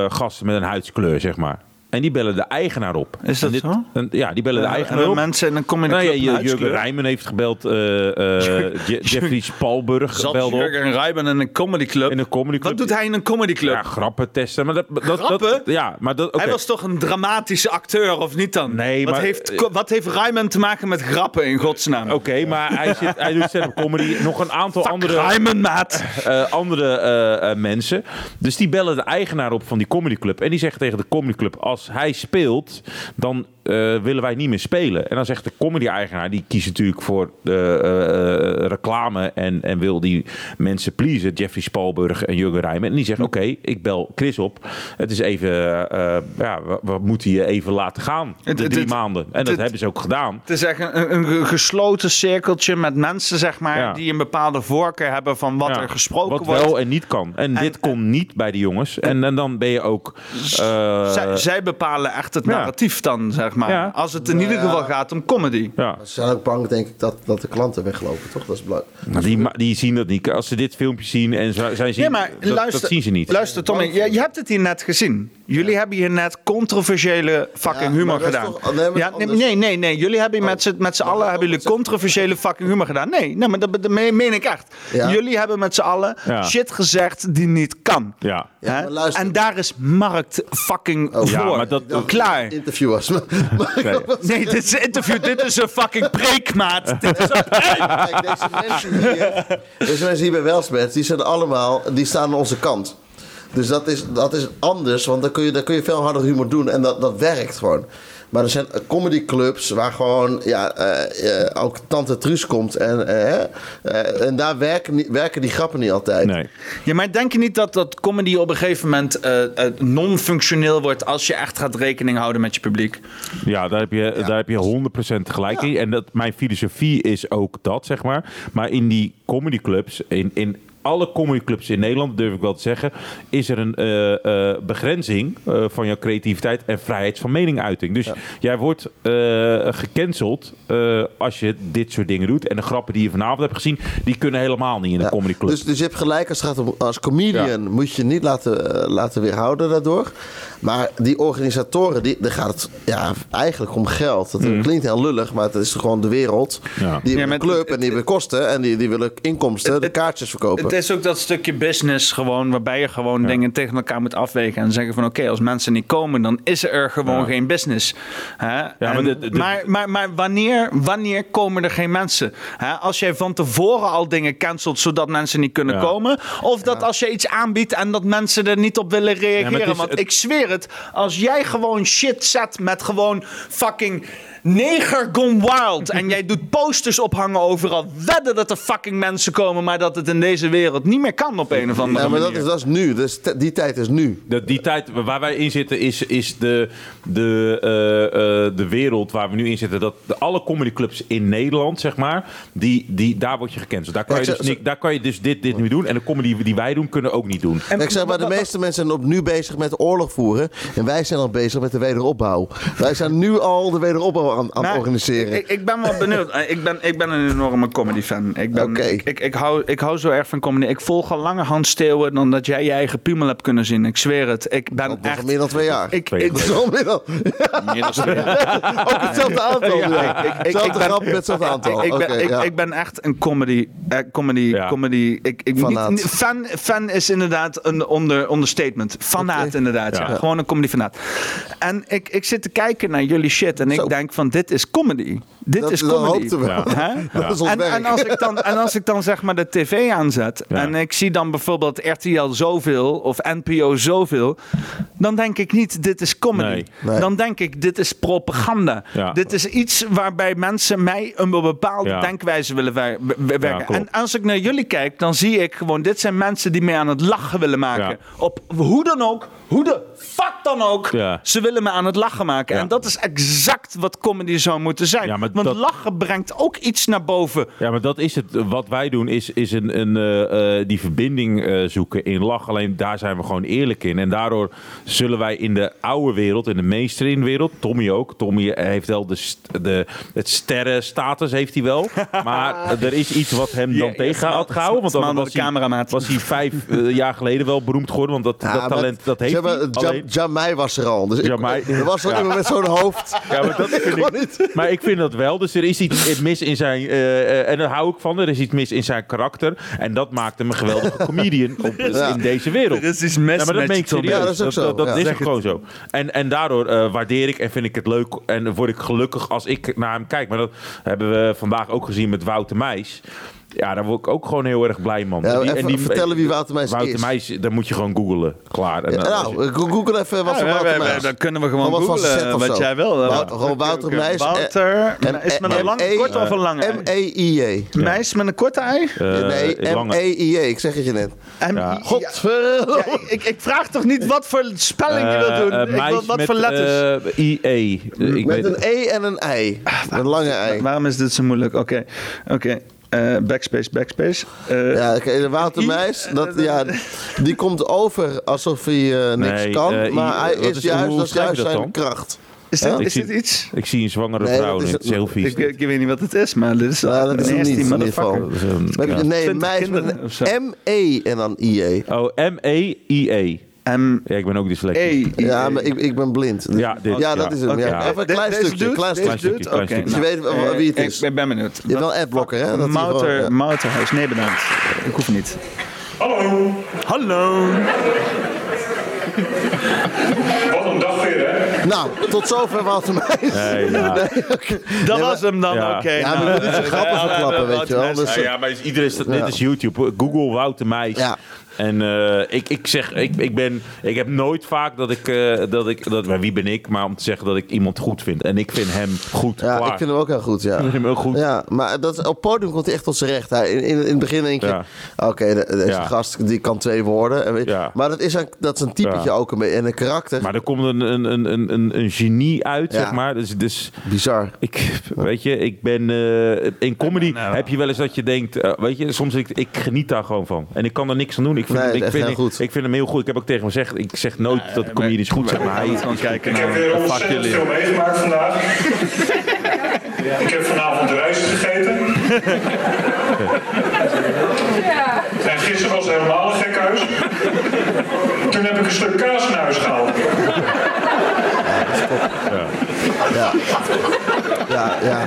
gasten met een huidskleur, zeg maar. En die bellen de eigenaar op. Is dat En zo? en- ja, die bellen de en eigenaar de op. mensen in een comedy Nou ja, club je- een Jurgen. Rijmen heeft gebeld. eh, eh, Je- Jeffrey Spalburg Zat belde op. Jurgen Rijben in een comedy club. In een comedyclub. Wat doet hij in een comedy club? Ja, grappen testen. Maar dat, dat, dat- Grappen? ja, maar dat, oké. Hij was toch een dramatische acteur, of niet dan? Nee, wat maar- Heeft, wat heeft Rijmen te maken met grappen, in godsnaam? Oké, maar hij, zit, hij doet stand-up comedy. Nog een aantal Fuck andere... Rijmen, maat. eh, andere eh, eh, mensen. Dus die bellen de eigenaar op van die comedyclub. En die zeggen tegen de comedyclub: als hij speelt, dan eh, willen wij niet meer spelen. En dan zegt de comedy-eigenaar, die kiest natuurlijk voor eh, eh, reclame en, en wil die mensen pleasen. Jeffrey Spalburg en Jurgen Rijmen. En die zegt: Oké, ik bel Chris op. Het is even, ja, we, we moeten je even laten gaan. De drie het- maanden. En dat hebben ze ook gedaan. Het is echt een, een ge- gesloten cirkeltje met mensen, zeg maar, Ja. die een bepaalde voorkeur hebben van wat Ja, er gesproken wat wordt. wel en niet kan. En, dit kon niet bij de jongens. En, en dan ben je ook... zij, zij bepalen echt het ja. narratief dan, zeg maar. Ja. Als het in ieder geval gaat om comedy. ja. Ze zijn ook bang, denk ik, dat, dat de klanten weglopen, toch? Dat is belangrijk. Maar die, die zien dat niet. Als ze dit filmpje zien en zij zien, Nee, maar dat, luister, dat zien ze niet. Luister, Tommy, je, je hebt het hier net gezien. Jullie hebben hier net controversiële fucking Ja, humor gedaan. toch- nee, ja, nee, nee, nee, nee. Jullie hebben hier met z'n met z'n allen hebben jullie controversiële fucking humor gedaan. Nee, nee maar dat, dat meen ik echt. Ja. Jullie hebben met z'n allen Ja. shit gezegd die niet kan. Ja. Ja. En daar is markt fucking Oh, Ja, voor. Maar dat- Klaar. Interview was. Maar, maar- Nee, dit is een interview. dit is een fucking preekmaat. Dit is een Kijk, deze mensen hier, deze mensen hier bij Welsbed, die zijn allemaal, die staan aan onze kant. Dus dat is, dat is anders, want dan kun je, dan kun je veel harder humor doen en dat, dat werkt gewoon. Maar er zijn comedyclubs waar gewoon ja, eh, eh, ook Tante Truus komt en, eh, eh, en daar werken, werken die grappen niet altijd. Nee. Ja, maar denk je niet dat dat comedy op een gegeven moment non-functioneel wordt als je echt gaat rekening houden met je publiek? Ja, daar heb je, daar heb je 100% gelijk in. En dat, mijn filosofie is ook dat, zeg maar. Maar in die comedyclubs, in, in alle comedyclubs in Nederland, durf ik wel te zeggen, is er een eh, eh, begrenzing eh, van jouw creativiteit en vrijheid van meninguiting. Dus jij wordt eh, gecanceld eh, als je dit soort dingen doet. En de grappen die je vanavond hebt gezien, die kunnen helemaal niet in een Ja, comedyclub. Dus, dus je hebt gelijk, als, het gaat om, als comedian moet je je niet laten, laten weerhouden daardoor. Maar die organisatoren, die, daar gaat het ja, eigenlijk om geld. Dat klinkt heel lullig, maar het is gewoon de wereld. Ja. Die hebben een club het- en die hebben kosten en die, die willen inkomsten, de kaartjes verkopen. Het is ook dat stukje business gewoon, waarbij je gewoon dingen tegen elkaar moet afwegen en zeggen van oké, als mensen niet komen, dan is er gewoon Ja. geen business. Hè? En- de- maar, maar, maar wanneer, wanneer komen er geen mensen? Hè? Als jij van tevoren al dingen cancelt zodat mensen niet kunnen Ja. komen, of dat als je iets aanbiedt en dat mensen er niet op willen reageren. is- Want het- ik zweer het, als jij gewoon shit zet met gewoon fucking neger gone wild en jij doet posters ophangen overal, wedden dat er fucking mensen komen, maar dat het in deze wereld niet meer kan op een of andere Ja, maar manier. dat is, dat is nu. Dus die tijd is nu. De, die tijd waar wij in zitten is, is de, de, eh, eh, de wereld waar we nu in zitten. Dat de, alle comedyclubs in Nederland, zeg maar, die, die, daar word je gecanceld. Daar kan, je dus, niet, daar kan je dus dit, dit niet doen. En de comedy die wij doen, kunnen ook niet doen. ik zeg maar, de meeste mensen zijn op nu bezig met oorlog voeren. En wij zijn al bezig met de wederopbouw. Wij zijn nu al de wederopbouw aan, organiseren. Ik, ik ben wel benieuwd. Ik ben, ik ben een enorme comedy fan. Ik, ben, Oké. ik, ik, ik, hou, ik hou zo erg van comedy. Ik volg al langer Hans Steeuwen dan dat jij je eigen piemel hebt kunnen zien. Ik zweer het. Ik ben dat echt... meer dan twee jaar. Ik, Twee ik, al meer dan... Ook hetzelfde aantal. Ja, Ja, ik- ik- ik- hetzelfde ik ben- grap met hetzelfde aantal. ik, ben, ik, ja. ik ben echt een comedy. eh, comedy, Ja. comedy ik, ik, Fanaat. niet, fan, fan is inderdaad een onder, understatement. Fanaat inderdaad. Ja. Ja. Gewoon een comedy fanaat. En ik, ik zit te kijken naar jullie shit en Zo. ik denk van dit is comedy. Dit Dat- is dat comedy. hoopten we. Ja. Hè? Dat is En, en, als ik dan, en als ik dan zeg maar de tv aanzet Ja. en ik zie dan bijvoorbeeld RTL zoveel of NPO zoveel, dan denk ik niet dit is comedy. Nee. Nee. Dan denk ik dit is propaganda. Ja. Dit is iets waarbij mensen mij een bepaalde Ja. denkwijze willen wer- wer- werken. en als ik naar jullie kijk, dan zie ik gewoon dit zijn mensen die mij aan het lachen willen maken. Ja. Op hoe dan ook, hoe de fuck dan ook, Ja. ze willen me aan het lachen maken. Ja. En dat is exact wat comedy zou moeten zijn. Want dat- lachen brengt ook iets naar boven. Ja, maar dat is het. Wat wij doen is, is een, een, eh, eh, die verbinding eh, zoeken in lach. Alleen daar zijn we gewoon eerlijk in. En daardoor zullen wij in de oude wereld, in de mainstream wereld, Tommy ook. Tommy heeft wel de, st- de, het sterrenstatus, heeft hij wel. Maar er is iets wat hem dan Ja, tegen had gehouden. Want dan was hij, was hij vijf jaar geleden wel beroemd geworden. Want dat, Ja, dat talent, dat heeft zeg maar, hij. Alleen- Jamai was er al. Dus ik, Jamai. er was al iemand met zo'n hoofd. Ja, maar dat vind ik, niet. maar ik vind dat wel. Dus er is iets mis in zijn... eh, eh, en daar hou ik van. Er is iets mis in zijn karakter. En dat maakt hem een geweldige comedian op, Ja. in deze wereld. Er is iets mis Ja, maar dat meen ik Tommy. serieus. Ja, dat is ook zo. Dat, is gewoon zo. En, en daardoor eh, waardeer ik en vind ik het leuk. En word ik gelukkig als ik naar hem kijk. Maar dat hebben we vandaag ook gezien met Wouter Meijs. Ja, daar word ik ook gewoon heel erg blij, man. Ja, Die- even vertellen wie Wouter Meijs Wouter is. Meijs, dan moet je gewoon googlen. Klaar. En Ja, je- nou, eh, Google even wat voor Ja, Wouter we- Meijs. Dan kunnen we gewoon wat googlen wat jij wil. Gewoon Wouter Meijs, eh, Wouter, M- is met een lang, M- kort of een lange ei? M-E-I-J. Meis met een korte ei? eh, Nee, lange- M-E-I-J. Ik zeg het je net. En- Godverdomme. ik, ik vraag toch niet wat voor spelling je wilt doen? Eh, eh, ik wil meis wat met, voor letters? eh, IE. Eh, Met een E en een I. Een lange ei. Waarom is dit zo moeilijk? Oké, oké. Eh, backspace, backspace. Eh, Ja, de Wouter I- Meijs, dat, ja, die komt over alsof hij eh, niks Nee, kan. I- maar hij is, is- juist, hoe dat is schrijf je juist dat zijn dan? kracht. is dit, Ja? is Ik zie- dit iets? Ik zie een zwangere Nee, vrouw dat en is het is het- heel vies. Ik, ik weet niet wat het is, maar dit is Ja, dat is een niet, in ieder geval. Nee, 20 Meijs met M-E en dan I-E. Oh, M-E-I-E. M Ja, ik ben ook dyslectisch. E. Ja, maar ik, ik ben blind. Ja, dit, ja, dat ja. is hem. Oké. Ja. Ja. Even een klein Deze stukje. dude? klein stukje. klein stukje. Dus je weet nou, wel wie het eh, is. Ik ben benieuwd. Je hebt wel adblocker, hè? Dat Mouter, ja. Mouterhuis, nee bedankt. Ik hoef niet. Hallo, Hallo. wat een dag weer hè. Nou, tot zover Wouter Meijs. Nee, ja. Dat was hem dan, Ja. oké. Ja, nou, maar je moet niet zo eh, grappig eh, verklappen, eh, weet je wel. Dus, Ja, ja, maar is- iedereen is, dit Ja. is YouTube. Google Wouter Meijs. En eh, ik, ik zeg, ik, ik, ben, ik heb nooit vaak dat ik, eh, dat ik dat, maar wie ben ik, maar om te zeggen dat ik iemand goed vind. En ik vind hem goed. Ja, klaar. ik vind hem ook heel goed, ja. Ik vind hem heel goed. Ja, maar dat, op podium komt hij echt tot zijn recht. Hij, in, in, in het begin denk je, Ja. oké, de- deze Ja. gast die kan twee woorden. En weet- Ja. Maar dat is, een, dat is een typetje Ja. ook een beetje. En een karakter. Maar er komt een, een, een, een, een, een genie uit, Ja. zeg maar. Dus, dus Bizar. ik, weet je, ik ben eh, in comedy Nou. heb je wel eens dat je denkt, weet je, soms ik, ik geniet daar gewoon van. En ik kan er niks aan doen. Ik vind, Nee, ik, vind, heel goed. ik vind hem heel goed. Ik heb ook tegen hem gezegd, ik zeg nooit dat de comedians goed zijn, maar hij Ik heb naar weer ontzettend jullie. veel meegemaakt vandaag. Ik heb vanavond rijst gegeten. En gisteren was het helemaal een gek huis. Toen heb ik een stuk kaas naar huis gehaald. Ja. Ja, ja.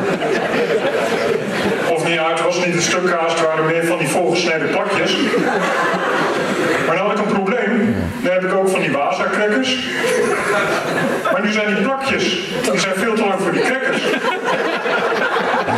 Of niet uit, het was niet een stuk kaas, het waren meer van die volgeschreven gesneden plakjes. Maar dan had ik een probleem. Dan heb ik ook van die Waza-crackers. Maar nu zijn die plakjes, die zijn veel te lang voor die crackers.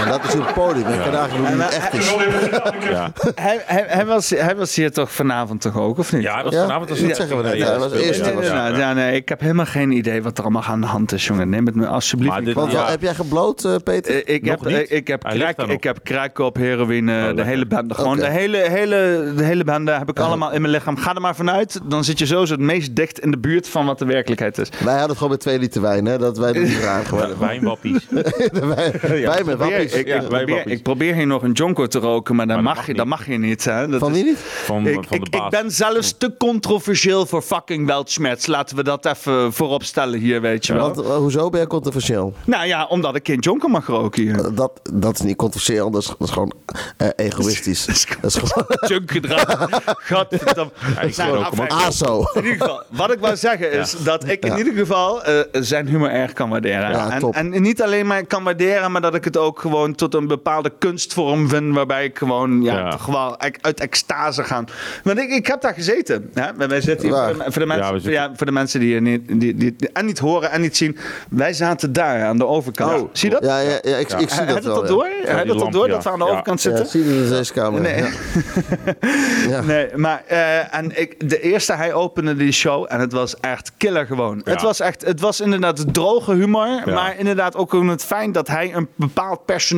Dat is het podium. Ik kan eigenlijk het echt is. Ik Ja, Hij, hij, hij, was, hij was hier toch vanavond toch ook, of niet? ja dat was vanavond. als dat het- zeggen we net. Ja, Ja, dat was speelde- eerst- Nee, ja, nee, ja, nee, ja, nee, ik heb helemaal geen idee wat er allemaal aan de hand is, jongen. Neem het me alsjeblieft niet dit- Want heb jij gebloot, eh, Peter? Eh, Ik Nog heb, niet? ik, ik heb Hij ik heb crack op heroïne, de lekker. hele bende. Gewoon de, hele, hele, de hele bende heb ik allemaal in mijn lichaam. Ga er maar vanuit, dan zit je sowieso het meest dicht in de buurt van wat de werkelijkheid is. Wij hadden het gewoon met twee liter wijn, hè? Dat wij er niet graag geworden. Wijnwappies. Wij, met wappies. Ik, Ja, ik, probeer, ik probeer hier nog een jonko te roken, maar dat, Maar dat mag, mag je, niet. dat mag je niet. Hè? Dat Van is- wie niet? Van, Ik, van de ik, baas. ik ben zelfs te controversieel voor fucking Weltschmerz. Laten we dat even voorop stellen hier, weet je wel. Want, eh, hoezo ben jij controversieel? Nou ja, omdat ik geen jonko mag roken hier. Dat, dat is niet controversieel, dat is, dat is gewoon eh, egoïstisch. Dat is gewoon Junkgedrag. Godverdamme. hem ook. afijn. aso. In ieder geval, wat ik wou zeggen is dat ik in ieder geval eh, zijn humor erg kan waarderen. Ja, en, top. en niet alleen maar kan waarderen, maar dat ik het ook gewoon tot een bepaalde kunstvorm vind. Waarbij ik gewoon, ja, Ja. toch wel uit extase ga. Want ik, ik heb daar gezeten. Hè? Wij zitten hier, voor, de, voor, de mensen, Ja, ja, we zitten- voor de mensen die, je niet, die, die, en niet horen en niet zien. Wij zaten daar aan de overkant. Oh, Zie je dat? Ja, ja, ja ik, ik zie Hij dat had het wel. ja. door? Hij had die het al lamp, door ja. dat we aan de Ja. overkant Ja, zitten? zie je in deze kamer. Nee. Ja. Ja. Nee, maar eh, en ik, de eerste, hij opende die show en het was echt killer gewoon. Ja. Het was echt, het was inderdaad droge humor, Ja. maar inderdaad ook het fijn dat hij een bepaald personage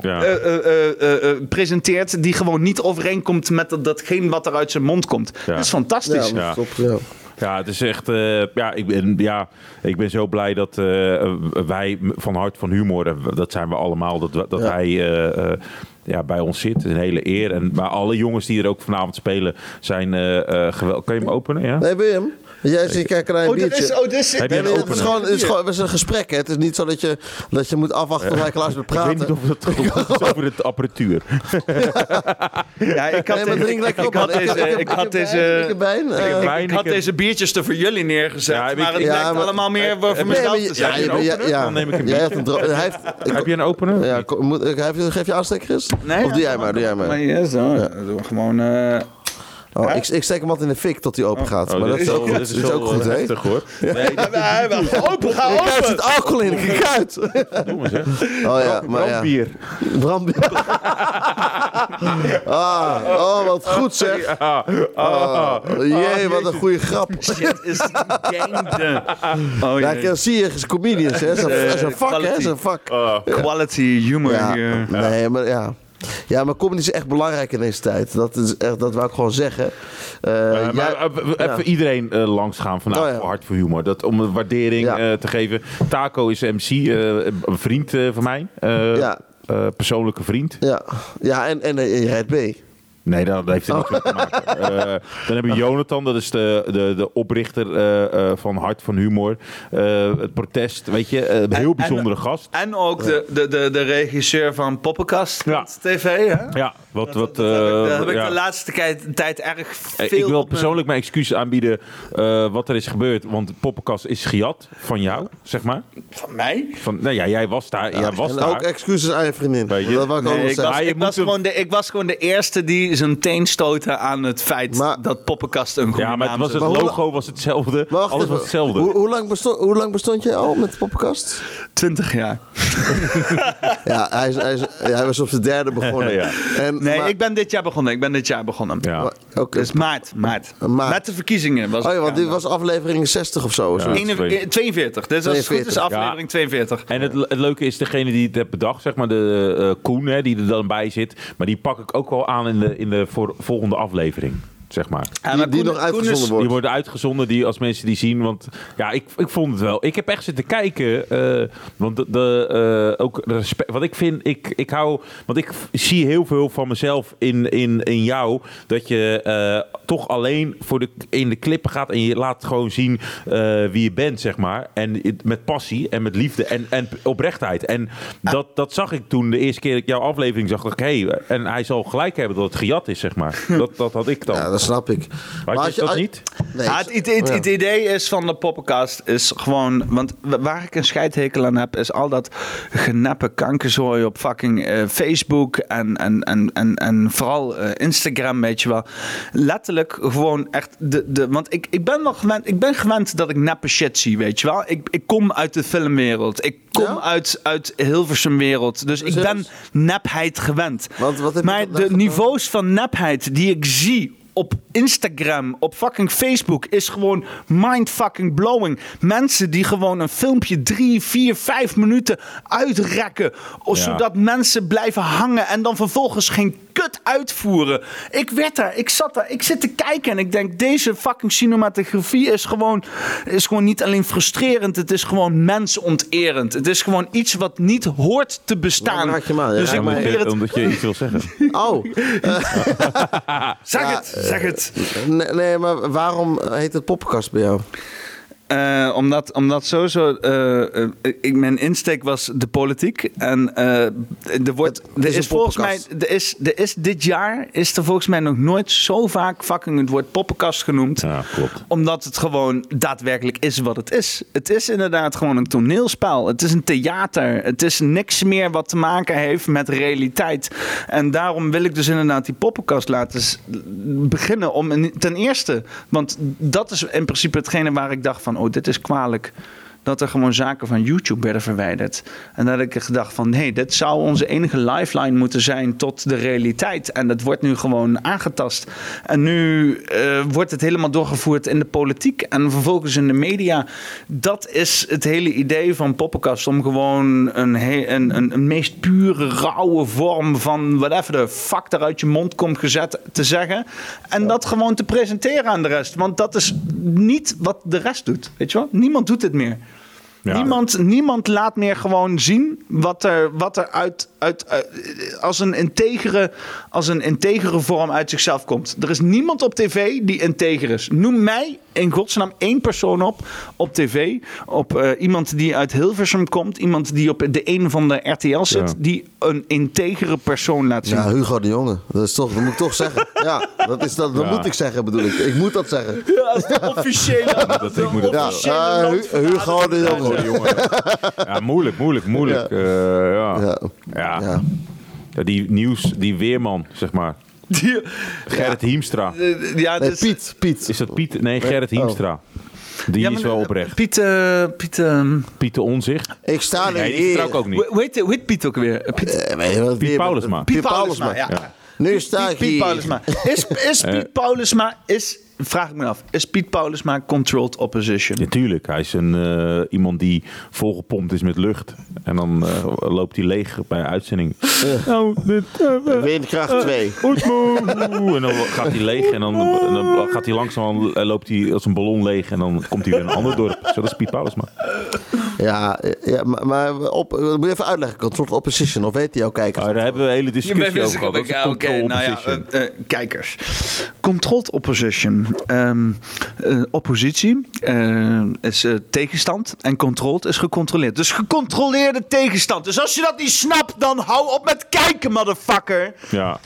Ja. eh, eh, eh, eh, eh, presenteert die gewoon niet overeenkomt met dat, datgene wat er uit zijn mond komt. Ja. Dat is fantastisch. Ja, Ja. top, ja. Ja, het is echt. eh, ja, ik ben, ja, ik ben zo blij dat eh, wij van Hart van Humor, dat zijn we allemaal, dat, dat Ja. hij eh, eh, ja, bij ons zit. Een hele eer. En, maar alle jongens die er ook vanavond spelen zijn eh eh geweldig. Kan je hem openen? Ja? Nee, Willem? Jij zit kijken naar een Oh, dit biertje. is, oh, dit is, Heb je Nee, een nee, het, is gewoon, het, is gewoon, het is een gesprek. Hè. Het is niet zo dat je, dat je moet afwachten tot hij klaar is met Ik weet praten. niet of het, of het is over de apparatuur. ja, ik had, Nee, maar ik, drink ik, lekker op. ik had deze, ik had deze, ik heb wijn, eh, heb wijn. ik had deze biertjes er voor jullie neergezet, Ja, maar het ja, lijkt maar- allemaal meer voor mezelf maar te je- zijn. ja, ja. Dan neem ik een Jij biertje. hebt een dro- hij heeft, ik- Heb je een opener? ja, moet, ik- hij heeft- geef je aansteker, Chris? Nee, of doe jij maar, doe jij maar. Maar ja, zo. Gewoon... Oh, ik, ik steek hem altijd in de fik tot hij open gaat. Oh, maar dat is ook dit dat is ook goed, eh, hè? hoor. Nee, Hij wil open, ga Kijk, er open! zit alcohol in, kijk uit. jongens, hè. Oh ja, maar ja. Brandbier. Brandbier. ah, oh, wat goed zeg. Ah, ah. Oh, jee, wat een goede grap. Shit is gangde. Oh Ja, ik zie je, is comedians, hè? Een vak, hè? Dat is een vak. Quality humor Ja, hier. nee, maar ja. Ja, maar comedy is echt belangrijk in deze tijd. Dat, is echt, dat wou ik gewoon zeggen. Eh, Eh, maar even ja. iedereen eh, langs gaan vandaag Oh, ja. voor Hart voor Humor. Dat, om een waardering te geven. Taco is MC, een vriend van mij. Ja. persoonlijke vriend. ja, ja en, en je rijdt B. Nee, dat, heeft er niks mee te maken. Eh, dan hebben we Jonathan, dat is de, de, de oprichter eh, eh, van Hart van Humor. Het protest, weet je, een heel En- bijzondere gast. En ook de, de, de, de regisseur van Poppenkast Ja. TV, hè? Ja, wat, wat, Dat heb ik, dat heb ik ja. de laatste tijd, tijd erg veel Ik wil persoonlijk mijn excuses aanbieden wat er is gebeurd. Want Poppenkast is gejat van jou, zeg maar. Van mij? Van, nou ja, jij was daar. jij was en daar. ook excuses aan je vriendin. Weet je? Dat Nee, ik, was, ik, was hem- gewoon de, ik was gewoon de eerste die zijn teen stootte aan het feit Maar- dat Poppenkast een goede ja, maar het, was is. het logo was hetzelfde. Wacht Alles even. was hetzelfde. Hoe, hoe, lang bestond, hoe lang bestond jij al met de poppenkast? 20 jaar. Ja, hij, is, hij, is, hij was op zijn derde begonnen. Ja. En, Nee, maar- ik ben dit jaar begonnen. Ik ben dit jaar begonnen. ja. maar- Oké. Dus maart, maart. Maart. Met de verkiezingen was Oh ja, want dit was aflevering 60 of zo. of zo. Ja. Ene- twee. eh, 42. Dit is goed is 42. aflevering 42. En het, het leuke is, degene die het heeft bedacht, zeg maar de eh, Koen, hè, die er dan bij zit. Maar die pak ik ook wel aan in de, in de voor, volgende aflevering. Zeg maar. Ja, Die, maar die nog uitgezonden Die worden uitgezonden die, als mensen die zien. Want ja, ik, ik vond het wel. Ik heb echt zitten kijken. eh, want de, de, eh, ook respect. Wat ik vind, ik, ik hou. Want ik zie heel veel van mezelf in, in, in jou. Dat je eh, toch alleen voor de, in de klippen gaat. En je laat gewoon zien eh, wie je bent, zeg maar. En met passie en met liefde en, en oprechtheid. En dat, dat zag ik toen de eerste keer dat ik jouw aflevering zag. Dacht ik, hé, en hij zal gelijk hebben dat het gejat is, zeg maar. Dat, dat had ik dan. Ja, dat snap ik. Maar Had als je dat als- niet? Nee, het, idee- het, ja. het idee is van de poppenkast is gewoon... Want waar ik een scheidhekel aan heb... is al dat geneppe kankerzooi op fucking eh, Facebook... En, en, en, en, en vooral eh, Instagram, weet je wel. Letterlijk gewoon echt... De, de, want ik, ik ben nog gewend... Ik ben gewend dat ik neppe shit zie, weet je wel. Ik, ik kom uit de filmwereld. Ik kom Ja? uit, uit Hilversum wereld. Dus ik ben nepheid gewend. Want wat maar de niveaus van nepheid die ik zie op Instagram, op fucking Facebook, is gewoon mindfucking blowing. Mensen die gewoon een filmpje drie, vier, vijf minuten uitrekken. Ja. Zodat mensen blijven hangen en dan vervolgens geen kut uitvoeren. Ik werd daar, ik zat daar, ik zit te kijken en ik denk, deze fucking cinematografie is gewoon, is gewoon niet alleen frustrerend, het is gewoon mensonterend. Het is gewoon iets wat niet hoort te bestaan. Je hem aan. dus Ja, ik maar- probeer het Omdat je iets wil zeggen. Oh, Zeg Ja, het, zeg het. nee, nee, maar waarom heet het poppenkast bij jou? Eh, omdat, omdat sowieso, eh, ik, mijn insteek was de politiek. En eh, er, wordt, er is volgens mij, er is, er is dit jaar is er volgens mij nog nooit zo vaak fucking het woord poppenkast genoemd. Ja, klopt. Omdat het gewoon daadwerkelijk is wat het is. Het is inderdaad gewoon een toneelspel. Het is een theater. Het is niks meer wat te maken heeft met realiteit. En daarom wil ik dus inderdaad die poppenkast laten beginnen. Om ten eerste, want dat is in principe hetgene waar ik dacht van... oh, dit is kwalijk. Dat er gewoon zaken van YouTube werden verwijderd. En dat ik gedacht van, nee, dit zou onze enige lifeline moeten zijn tot de realiteit. En dat wordt nu gewoon aangetast. En nu eh, wordt het helemaal doorgevoerd in de politiek en vervolgens in de media. Dat is het hele idee van Poppenkast. Om gewoon een, een, een, een meest pure, rauwe vorm van whatever de fuck er uit je mond komt gezet te zeggen. En dat gewoon te presenteren aan de rest. Want dat is niet wat de rest doet. Weet je wel? Niemand doet dit meer. Ja. Niemand, niemand laat meer gewoon zien wat er, wat er uit, uit, uit- als, een integere, als een integere vorm uit zichzelf komt. Er is niemand op tv die integer is. Noem mij in godsnaam één persoon op op tv. Op eh, iemand die uit Hilversum komt. Iemand die op de een van de RTL zit. Ja. Die een integere persoon laat zien. Ja, Hugo de Jonge. Dat is toch, dat moet ik toch zeggen. Ja, dat, is dat, dat Ja. moet ik zeggen bedoel ik. Ik moet dat zeggen. Ja, dat is de officiële. Dat, ik moet Officiële eh. Hugo de Jonge. Oh, jongen. Ja, moeilijk, moeilijk, moeilijk. Ja. Eh, ja. Ja. Ja. Ja. Ja, die nieuws, die weerman, zeg maar. Die- Gerrit Hiemstra. eh, ja, het Nee, is- Piet, Piet. Is dat Piet? Nee, Gerrit Hiemstra. Die Ja, is wel eh, oprecht. Piet, eh, Piet, ehm, Piet de Onzicht. Ik sta er Nee, die ook niet. hoe heet, hoe heet Piet ook weer? Eh, Piet, Eh, Piet Paulusma. Piet Piet Paulusma. Ja. Nu sta Piet, ik Piet hier. Paulusma. Is, is Piet Paulusma, is, vraag ik me af, is Piet Paulusma controlled opposition? Natuurlijk, hij is een, eh, iemand die volgepompt is met lucht. En dan eh, loopt hij leeg bij een uitzending. Nou, dit... Windkracht 2. Oetmoe. En dan gaat hij leeg en dan, en dan gaat hij langzaam, eh, loopt hij als een ballon leeg en dan komt hij weer in een ander dorp. Zo, dat is Piet Paulusma. Ja, ja, maar, maar op, moet je even uitleggen. Controlled opposition. Of weet hij jouw kijkers? Maar daar hebben we een hele discussie maar over gehad. Ja, oké, nou ja, kijkers. Controlled opposition. Ehm, eh, oppositie eh, is eh, tegenstand en controlled is gecontroleerd. Dus gecontroleerde tegenstand. Dus als je dat niet snapt, dan hou op met kijken, motherfucker. ja,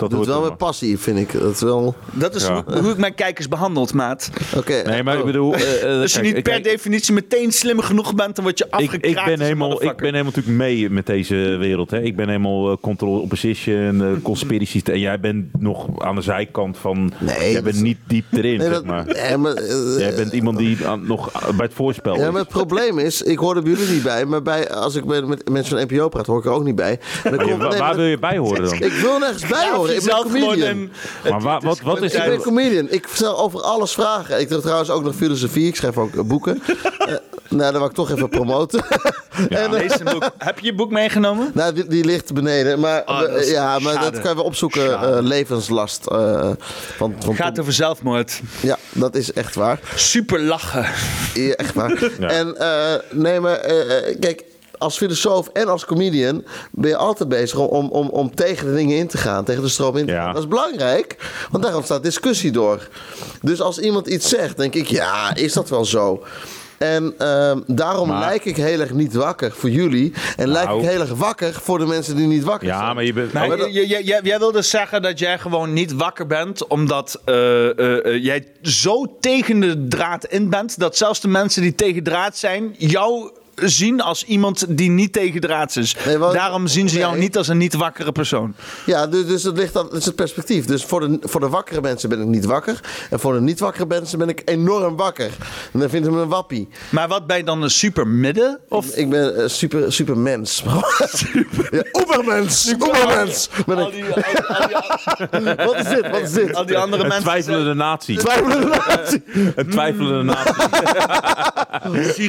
dat Doet hoort wel met passie, vind ik. Dat is wel... Dat is Ja. hoe, hoe ik mijn kijkers behandeld, maat. Oké. Nee, maar ik oh. bedoel... eh, eh, Als je kijk, niet per kijk, definitie meteen slim genoeg bent, dan word je ik, afgekraakt. ik, ben als een helemaal, ik ben helemaal natuurlijk mee met deze wereld. Hè. Ik ben helemaal eh, control opposition, eh conspiracies. En jij bent nog aan de zijkant van... Nee, jij bent is- niet diep erin, Nee, zeg maar. nee, maar, Jij bent iemand die aan- nog bij het voorspel Ja, is. maar het probleem is, ik hoor er bij jullie niet bij, maar bij, als ik met, mensen van NPO praat, hoor ik er ook niet bij. Dan je- nee, waar maar wil je bij horen dan? Ik wil nergens bij Ja, Ik ben comedian. een- Maar wa- wat, wat is... Ik ben comedian. Ik vertel over alles vragen. Ik doe trouwens ook nog filosofie. Ik schrijf ook eh, boeken. Eh, nou, dat wil ik toch even promoten. en, eh, Lees een boek. Heb je je boek meegenomen? nou, die, die ligt beneden. Maar, Oh, dat ja, maar schade. dat kan je wel opzoeken. Eh, levenslast. eh, van, van Gaat over zelfmoord. Ja, dat is echt waar. Super lachen. Ja, echt waar. Ja. En eh, nee, maar kijk, als filosoof en als comedian ben je altijd bezig om, om, om, om tegen de dingen in te gaan, tegen de stroom in te Ja. gaan. Dat is belangrijk, want daar ontstaat discussie door. Dus als iemand iets zegt, denk ik, ja, is dat wel zo? En ehm, daarom Maar- lijk ik heel erg niet wakker voor jullie. En lijk Nou. ik heel erg wakker voor de mensen die niet wakker zijn. Ja, maar je bent... Jij, jij wil dus zeggen dat jij gewoon niet wakker bent omdat eh, eh, eh, jij zo tegen de draad in bent dat zelfs de mensen die tegen draad zijn jou zien als iemand die niet tegen draad is. Nee, Daarom zien ze jou nee. niet als een niet wakkere persoon. Ja, dus, dus het ligt aan dat is het perspectief. Dus voor de, voor de wakkere mensen ben ik niet wakker. En voor de niet wakkere mensen ben ik enorm wakker. En dan vinden ze me een wappie. Maar wat ben je dan een super midden? Of Ik ben eh, super, super mens. ja, oevermens. Oevermens. Ben al ik. die, al, al die, Wat is dit? Wat is dit? al die andere Een mensen? twijfelende natie. Twijfelende natie. Een twijfelende natie.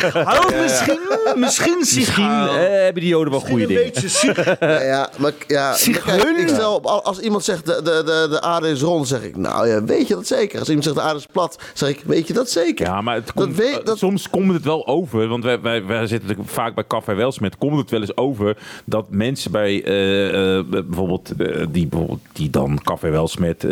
Hou misschien, misschien Misschien sigaar. eh, hebben die joden wel goede een dingen. beetje ziek. Ja, ja, maar, ja, ik stel op, als iemand zegt de, de, de, de aarde is rond, zeg ik, nou ja, weet je dat zeker? Als iemand zegt de aarde is plat, zeg ik, weet je dat zeker? Ja, maar het Dat weet- eh, dat- soms komt het wel over. Want wij, wij, wij zitten vaak bij Café Welsmet. Komt het wel eens over dat mensen bij eh, eh, bijvoorbeeld, die, bijvoorbeeld die dan Café Welsmet, eh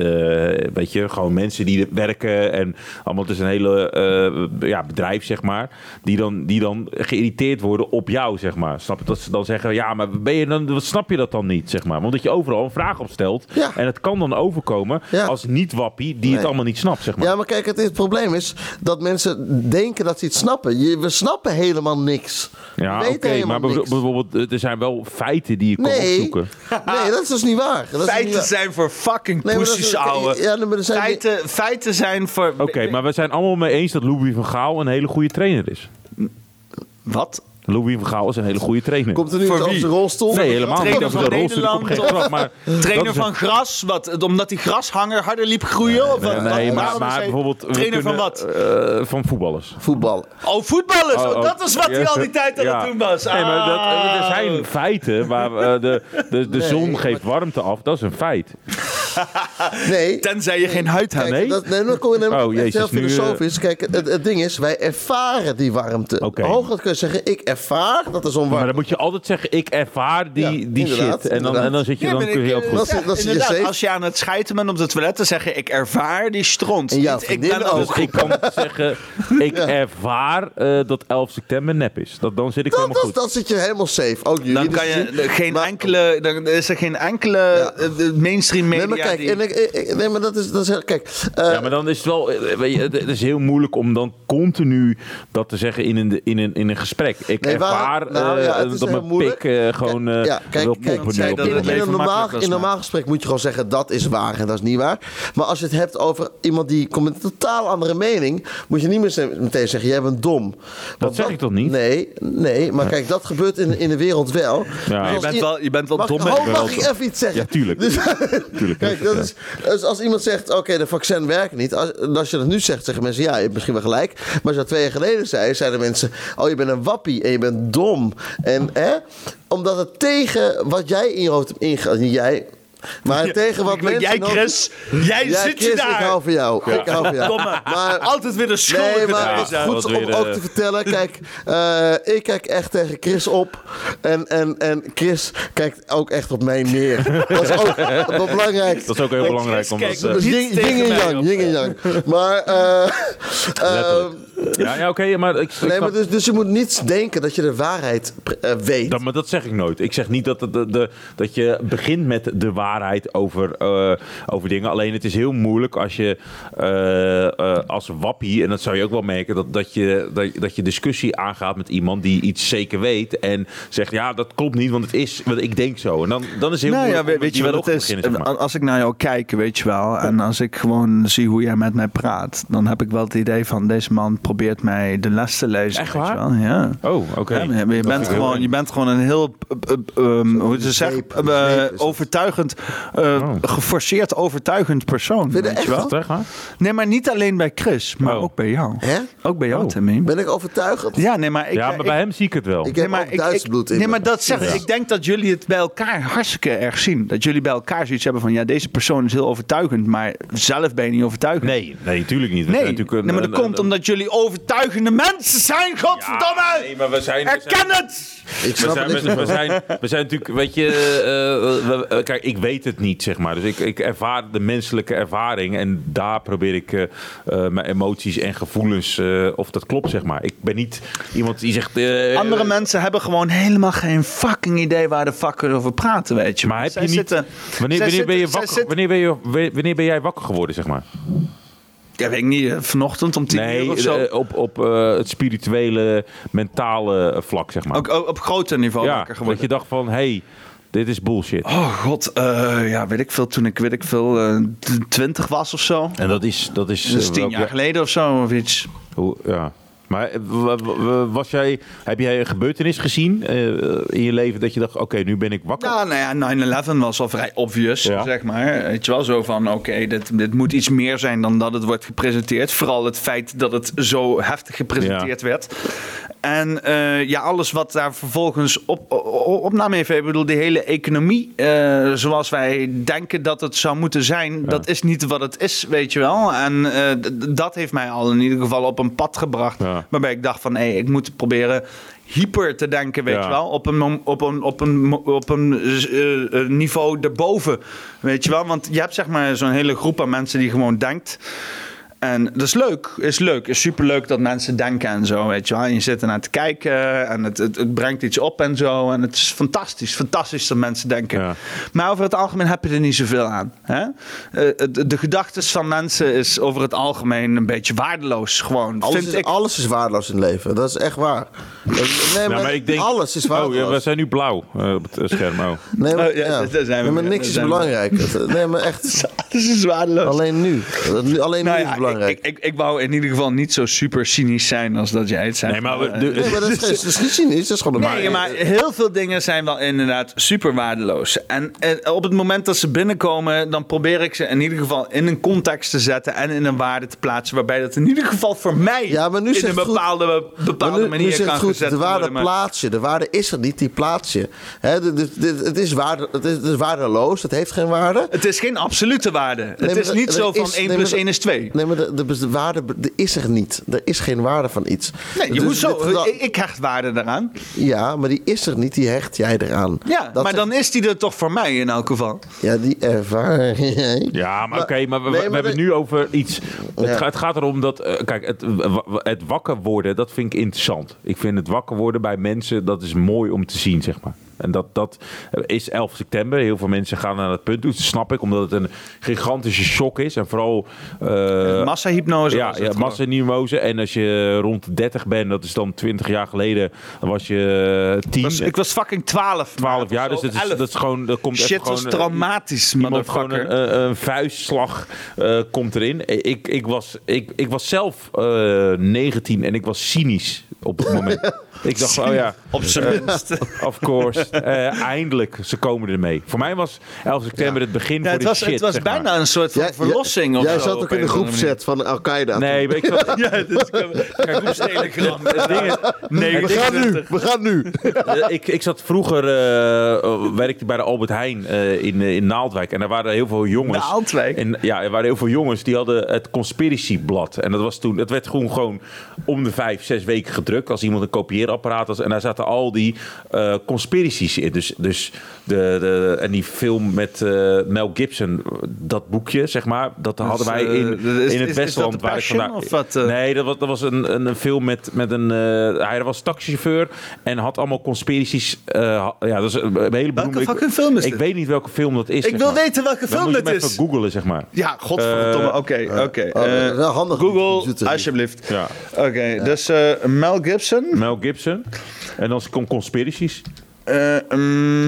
weet je, gewoon mensen die er werken en allemaal, het is een hele eh, ja, bedrijf, zeg maar, die dan, die dan geïrriteerd worden op jou, zeg maar. Snap je? Dat ze dan zeggen, ja, maar ben je dan, wat snap je dat dan niet, zeg maar? Want dat je overal een vraag op stelt Ja. en het kan dan overkomen Ja. als niet-wappie die het allemaal niet snapt, zeg maar. Ja, maar kijk, het, het probleem is dat mensen denken dat ze iets snappen. Je, we snappen helemaal niks. Ja, oké, maar niks. bijvoorbeeld, eh, er zijn wel feiten die je kan Nee. opzoeken. Nee, dat is dus niet waar. Dat niet Feiten waar. zijn voor fucking Nee, pussies, ouwe. Ja, maar er zijn Feiten, feiten zijn voor... Oké, maar we zijn allemaal mee eens dat Louis van Gaal een hele goede trainer is. Wat? Louis van Gaal is een hele goede trainer. Komt er nu Voor op zijn rolstoel? nee, helemaal niet. Trainer van de rolstoel Nederland, grap, maar Trainer van gras, wat, omdat die grashanger harder liep groeien? Of wat? Nee, nee, Wat- maar, bijvoorbeeld... Trainer van wat? eh, van voetballers. Voetbal. Oh, voetballers! Oh, Oh, dat is wat hij al die tijd aan Ja. het doen was. Nee, maar dat, Ah. er zijn feiten waar eh, de, de, de zon geeft warmte af. Dat is een feit. Nee. Tenzij je geen huid hebt. Kijk, nee? dat, nee, dan kom je naar Oh, Jezus, heel nu, eh, filosofisch. Kijk, het, het ding is, wij ervaren die warmte. Oké. Hooguit kun je zeggen, ik ervaar dat de zon warm Maar dan moet je altijd zeggen, ik ervaar die, Ja, die shit. En dan, en dan zit je, Ja, dan kun je ik, heel eh, goed. Dat is- dat is je als je aan het schijten bent op de toilet, dan zeg je, ik ervaar die stront. En jouw Niet, ik ben ook. Dus ik kan zeggen, ik ervaar eh, dat 11 september nep is. Dat, dan zit ik Dat, helemaal dat, goed. dat zit je helemaal safe. Ook jullie. Dan dus kan je gezien. de- geen Maar- enkele, dan is er geen enkele eh, mainstream media kijk, die... en ik, ik- ik- nee, maar dat is, dat is kijk. eh, Ja, maar dan is het wel, eh, weet je, het is heel moeilijk om dan continu dat te zeggen in een, in een, in een gesprek. Ik Nee, waar- ervaar nou eh, ja, het is dat mijn moeilijk. pik eh, gewoon eh ja, kijk, wil kijk, op dat het in, een normaal, in normaal gesprek moet je gewoon zeggen dat is waar en dat is niet waar. Maar als je het hebt over iemand die komt met een totaal andere mening, moet je niet meer meteen zeggen jij bent dom. Want zeg ik toch niet? Nee, nee, maar kijk, dat gebeurt in, in de wereld wel. Ja. Dus Je bent wel- je bent wel mag, dom, Ho, hè? mag ik even iets zeggen? Ja, tuurlijk. Dus, Tuurlijk, Kijk, dat is, dus als iemand zegt, oké, de vaccin werkt niet. Als, als je dat nu zegt, zeggen mensen, ja, je hebt misschien wel gelijk. Maar als je dat twee jaar geleden zei, zeiden mensen, oh, je bent een wappie en je bent dom. En, hè, omdat het tegen wat jij in je hoofd hebt ingegaan, niet jij, maar tegen wat mensen... Jij Chris, jij Ja, zit Chris, je ik daar. hou van jou. Ik hou van jou. Domme. Maar, Altijd weer de schuldige Nee, maar het goed om ook te vertellen. Kijk, eh, ik kijk echt tegen Chris op. En, en, en Chris kijkt ook echt op mij neer. Dat is ook wel belangrijk. Dat is ook heel belangrijk. Kijk, eh, Dus en yang, en yang. Maar, eh, eh, ja, ja oké, maar ik, ik nee, maar dus, dus je moet niet denken dat je de waarheid weet. Dat, maar dat zeg ik nooit. Ik zeg niet dat, de, dat je begint met de waarheid over, eh, over dingen. Alleen het is heel moeilijk als je eh, eh, als wappie, en dat zou je ook wel merken, dat, dat, je, dat, dat je discussie aangaat met iemand die iets zeker weet. En zegt, ja, dat klopt niet, want het is, want ik denk zo. En dan, dan is het heel Nou ja, moeilijk weet, om weet je wat het is? dialoog te beginnen, zeg maar. Als ik naar jou kijk, weet je wel, en als ik gewoon zie hoe jij met mij praat, dan heb ik wel het idee van deze man probeert mij de les te lezen. Echt weet je waar? wel. Ja. Oh, oké. Ja, je, je bent gewoon, je bent gewoon een heel, hoe ze zeggen, eh, overtuigend, eh, Oh. geforceerd overtuigend persoon. Vind je Weet echt? je wel? Waar? Nee, maar niet alleen bij Chris, maar Oh. ook bij jou. Hè? Ook bij jou, Oh. Timmy. Ben ik overtuigd? Ja, nee, maar ik, ja, maar ik- bij hem zie ik het wel. Ik Nee, heb maar ook ik, bloed in nee, me. maar dat zeg ik. Ik denk dat jullie het bij elkaar hartstikke erg zien. Dat jullie bij elkaar zoiets hebben van... ja, deze persoon is heel overtuigend... maar zelf ben je niet overtuigend. Nee, nee, natuurlijk niet. We Nee, natuurlijk een- nee, maar dat een- komt een- omdat jullie overtuigende mensen zijn, godverdomme! nee, maar we zijn... we zijn- Erken het! Ik We zijn, het niet. we, we zijn, we zijn natuurlijk, weet je, eh, we- eh, kijk, ik weet het niet, zeg maar. Dus ik, ik ervaar de menselijke ervaring en daar probeer ik eh, eh, mijn emoties en gevoelens, eh, of dat klopt, zeg maar. Ik ben niet iemand die zegt... Andere mensen hebben gewoon helemaal geen fucking idee waar de fuck over praten, weet je. Maar heb je niet... zitten- wanneer, wanneer, ben je wakker, zitten- wanneer, ben je, wanneer ben jij wakker geworden, zeg maar? Ja, weet ik niet. Vanochtend om tien uur Nee, of zo. op, op het spirituele, mentale vlak, zeg maar. Ook, ook op groter niveau ja, wakker dat geworden. je dacht van, hey, dit is bullshit. Oh god, eh, ja, weet ik veel. Toen ik, weet ik veel, eh, t- 20 was of zo. En dat is... Dat is, Dat is eh, tien jaar jaar- geleden of zo, of iets. Hoe, ja. Maar eh, wa- wa- was jij, heb jij een gebeurtenis gezien eh, in je leven dat je dacht, oké, nu ben ik wakker? Ja, nou ja, 9-11 was al vrij obvious, Ja. zeg maar. Weet je wel, zo van, oké, dit, dit moet iets meer zijn dan dat het wordt gepresenteerd. Vooral het feit dat het zo heftig gepresenteerd werd. En eh, ja, alles wat daar vervolgens op, op, opname heeft. Ik bedoel, die hele economie, zoals wij denken dat het zou moeten zijn, dat is niet wat het is, weet je wel. En dat heeft mij al in ieder geval op een pad gebracht. Ja. Waarbij ik dacht van, hé, ik moet proberen hyper te denken, weet Ja. je wel. Op een, op een, op een, op een eh, eh, niveau erboven, weet je wel. Want je hebt zeg maar zo'n hele groep aan mensen die gewoon denkt... En dat is leuk, is leuk, is superleuk dat mensen denken en zo, weet je wel. En je zit ernaar te kijken en het, het, het brengt iets op en zo. En het is fantastisch, fantastisch dat mensen denken. Ja. Maar over het algemeen heb je er niet zoveel aan. Hè? Eh, de de gedachtes van mensen is over het algemeen een beetje waardeloos, gewoon, Alles vind is, ik. alles is waardeloos in het leven. Dat is echt waar. Nee, Ja, maar ik denk, alles is Oh, ja, waardeloos. we zijn nu blauw eh, op het scherm. Oh. Nee, maar, Oh, ja, ja. daar zijn we Nee, maar niks daar is we. belangrijk. Nee, maar echt. Alles is waardeloos. Alleen nu. Dat- nu- Alleen Nou nu ja, is belangrijk. Ik, ik, ik wou in ieder geval niet zo super cynisch zijn als dat jij het zei. Nee, maar we- Eh, de- nee, maar dat is, geen- dat is niet cynisch. Dat is gewoon een Nee, maar heel veel dingen zijn wel inderdaad super waardeloos. En eh, op het moment dat ze binnenkomen, dan probeer ik ze in ieder geval in een context te zetten en in een waarde te plaatsen. Waarbij dat in ieder geval voor mij Ja, maar nu in een goed. bepaalde, Maar bepaalde nu, nu manier zegt kan goed, gezet de waarde worden. maar- plaats je. De waarde is er niet, die plaats je. Hè, dit- dit- dit- het, is waarde, het, is, het is waardeloos, het heeft geen waarde. Het is geen absolute waarde. Het is niet zo van is- 1 nee, plus maar 1 is 2. Nee, maar de, de, de waarde de is er niet. Er is geen waarde van iets. Nee, Dus hoezo? dit gedrag- Ik, ik hecht waarde daaraan. Ja, maar die is er niet, die hecht jij eraan. Ja, Dat maar dan is die er toch voor mij in elk geval. Ja, die ervaar jij. Ja, maar oké, maar we, nee, we maar hebben nu over iets. Het, Ja. gaat, het gaat erom dat, eh, kijk, het, het wakker worden, dat vind ik interessant. Ik vind het wakker worden bij mensen, dat is mooi om te zien, zeg maar. En dat, dat is 11 september. Heel veel mensen gaan naar dat punt toe. Dat snap ik, omdat het een gigantische shock is. En vooral... eh, Massahypnose. ja, ja massanimose. En als je rond de 30 bent, dat is dan 20 jaar geleden, dan was je eh, 10. Ik was, ik was fucking 12. 12 jaar, dus dat is, dat is gewoon... Dat komt echt Shit gewoon, was eh, traumatisch, Iemand gewoon een, een, vuistslag eh, komt erin. Ik, ik, was, ik, ik was zelf eh 19 en ik was cynisch op het moment. ik dacht, oh ja, Op zijn minst. of course. eh, eindelijk, ze komen ermee. Voor mij was 11 september het begin Ja, voor het was, shit. het was maar. bijna een soort van verlossing. of Jij zo, zat ook in een de groepset van Al-Qaeda. Nee, maar ik zat... Ja, ding is, nee, We gaan nu, we gaan nu. Ik, ik zat vroeger, eh, werkte bij de Albert Heijn eh, in, in Naaldwijk. En daar waren heel veel jongens. Naaldwijk? En, ja, er waren heel veel jongens die hadden het conspiratieblad. En dat was toen, het werd gewoon, gewoon om de vijf, zes weken gedrukt. Als iemand een kopieerapparaat had. En daar zaten al die eh in. Dus, dus de, de, en die film met eh, Mel Gibson, dat boekje, zeg maar. Dat hadden wij eh, in, is- in is- het dat Westland. Waar ik vandaan- of wat, eh? Nee, dat was, dat was een, een, een film met, met een... hij was taxichauffeur en had allemaal conspiraties. eh, ja, dat is een, hele beroemde... fucking film is Ik dit? weet niet welke film dat is. Ik wil maar. weten welke Dan film moet je dit hem is. even googlen, zeg maar. Ja, godverdomme. Oké, oké. oh, Eh, wel handig. Google, alsjeblieft. Ja. Oké, dus eh, Mel Gibson. Mel Gibson. En dan con conspiracies. Eh,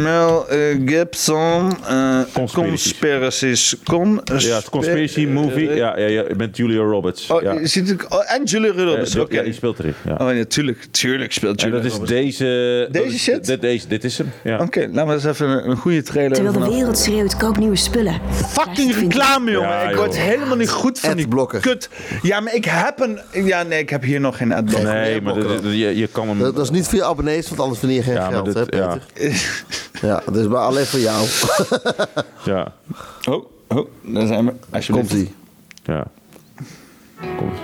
Mel eh, Gibson. eh Conspiracies. Con Ja, het conspiracy movie. Ja, ja, ja, met Julia Roberts. Oh, ja. je ziet het, oh, en Julia Roberts. Eh, Oké. ja, die speelt erin. Ja. Oh ja, tuurlijk, tuurlijk speelt en Julia dat is Roberts. deze... dat Deze shit? Dit, deze, dit is hem. Ja. Oké, laten we eens even een, een goede trailer Terwijl de wereld schreeuwt, koop nieuwe spullen. Fucking reclame, jongen. Ja, ik word helemaal niet goed van die kut. Ja, maar ik heb een... Ja, nee, ik heb hier nog geen adblocker. Nee, maar je, je kan hem... Dat, dat is niet veel abonnees, want anders verdien je geen Ja, maar geld, ja. Ja. dat is maar alleen voor jou. Ja, Oh, oh, daar zijn we. Alsjeblieft. Komt-ie. ja. Komt.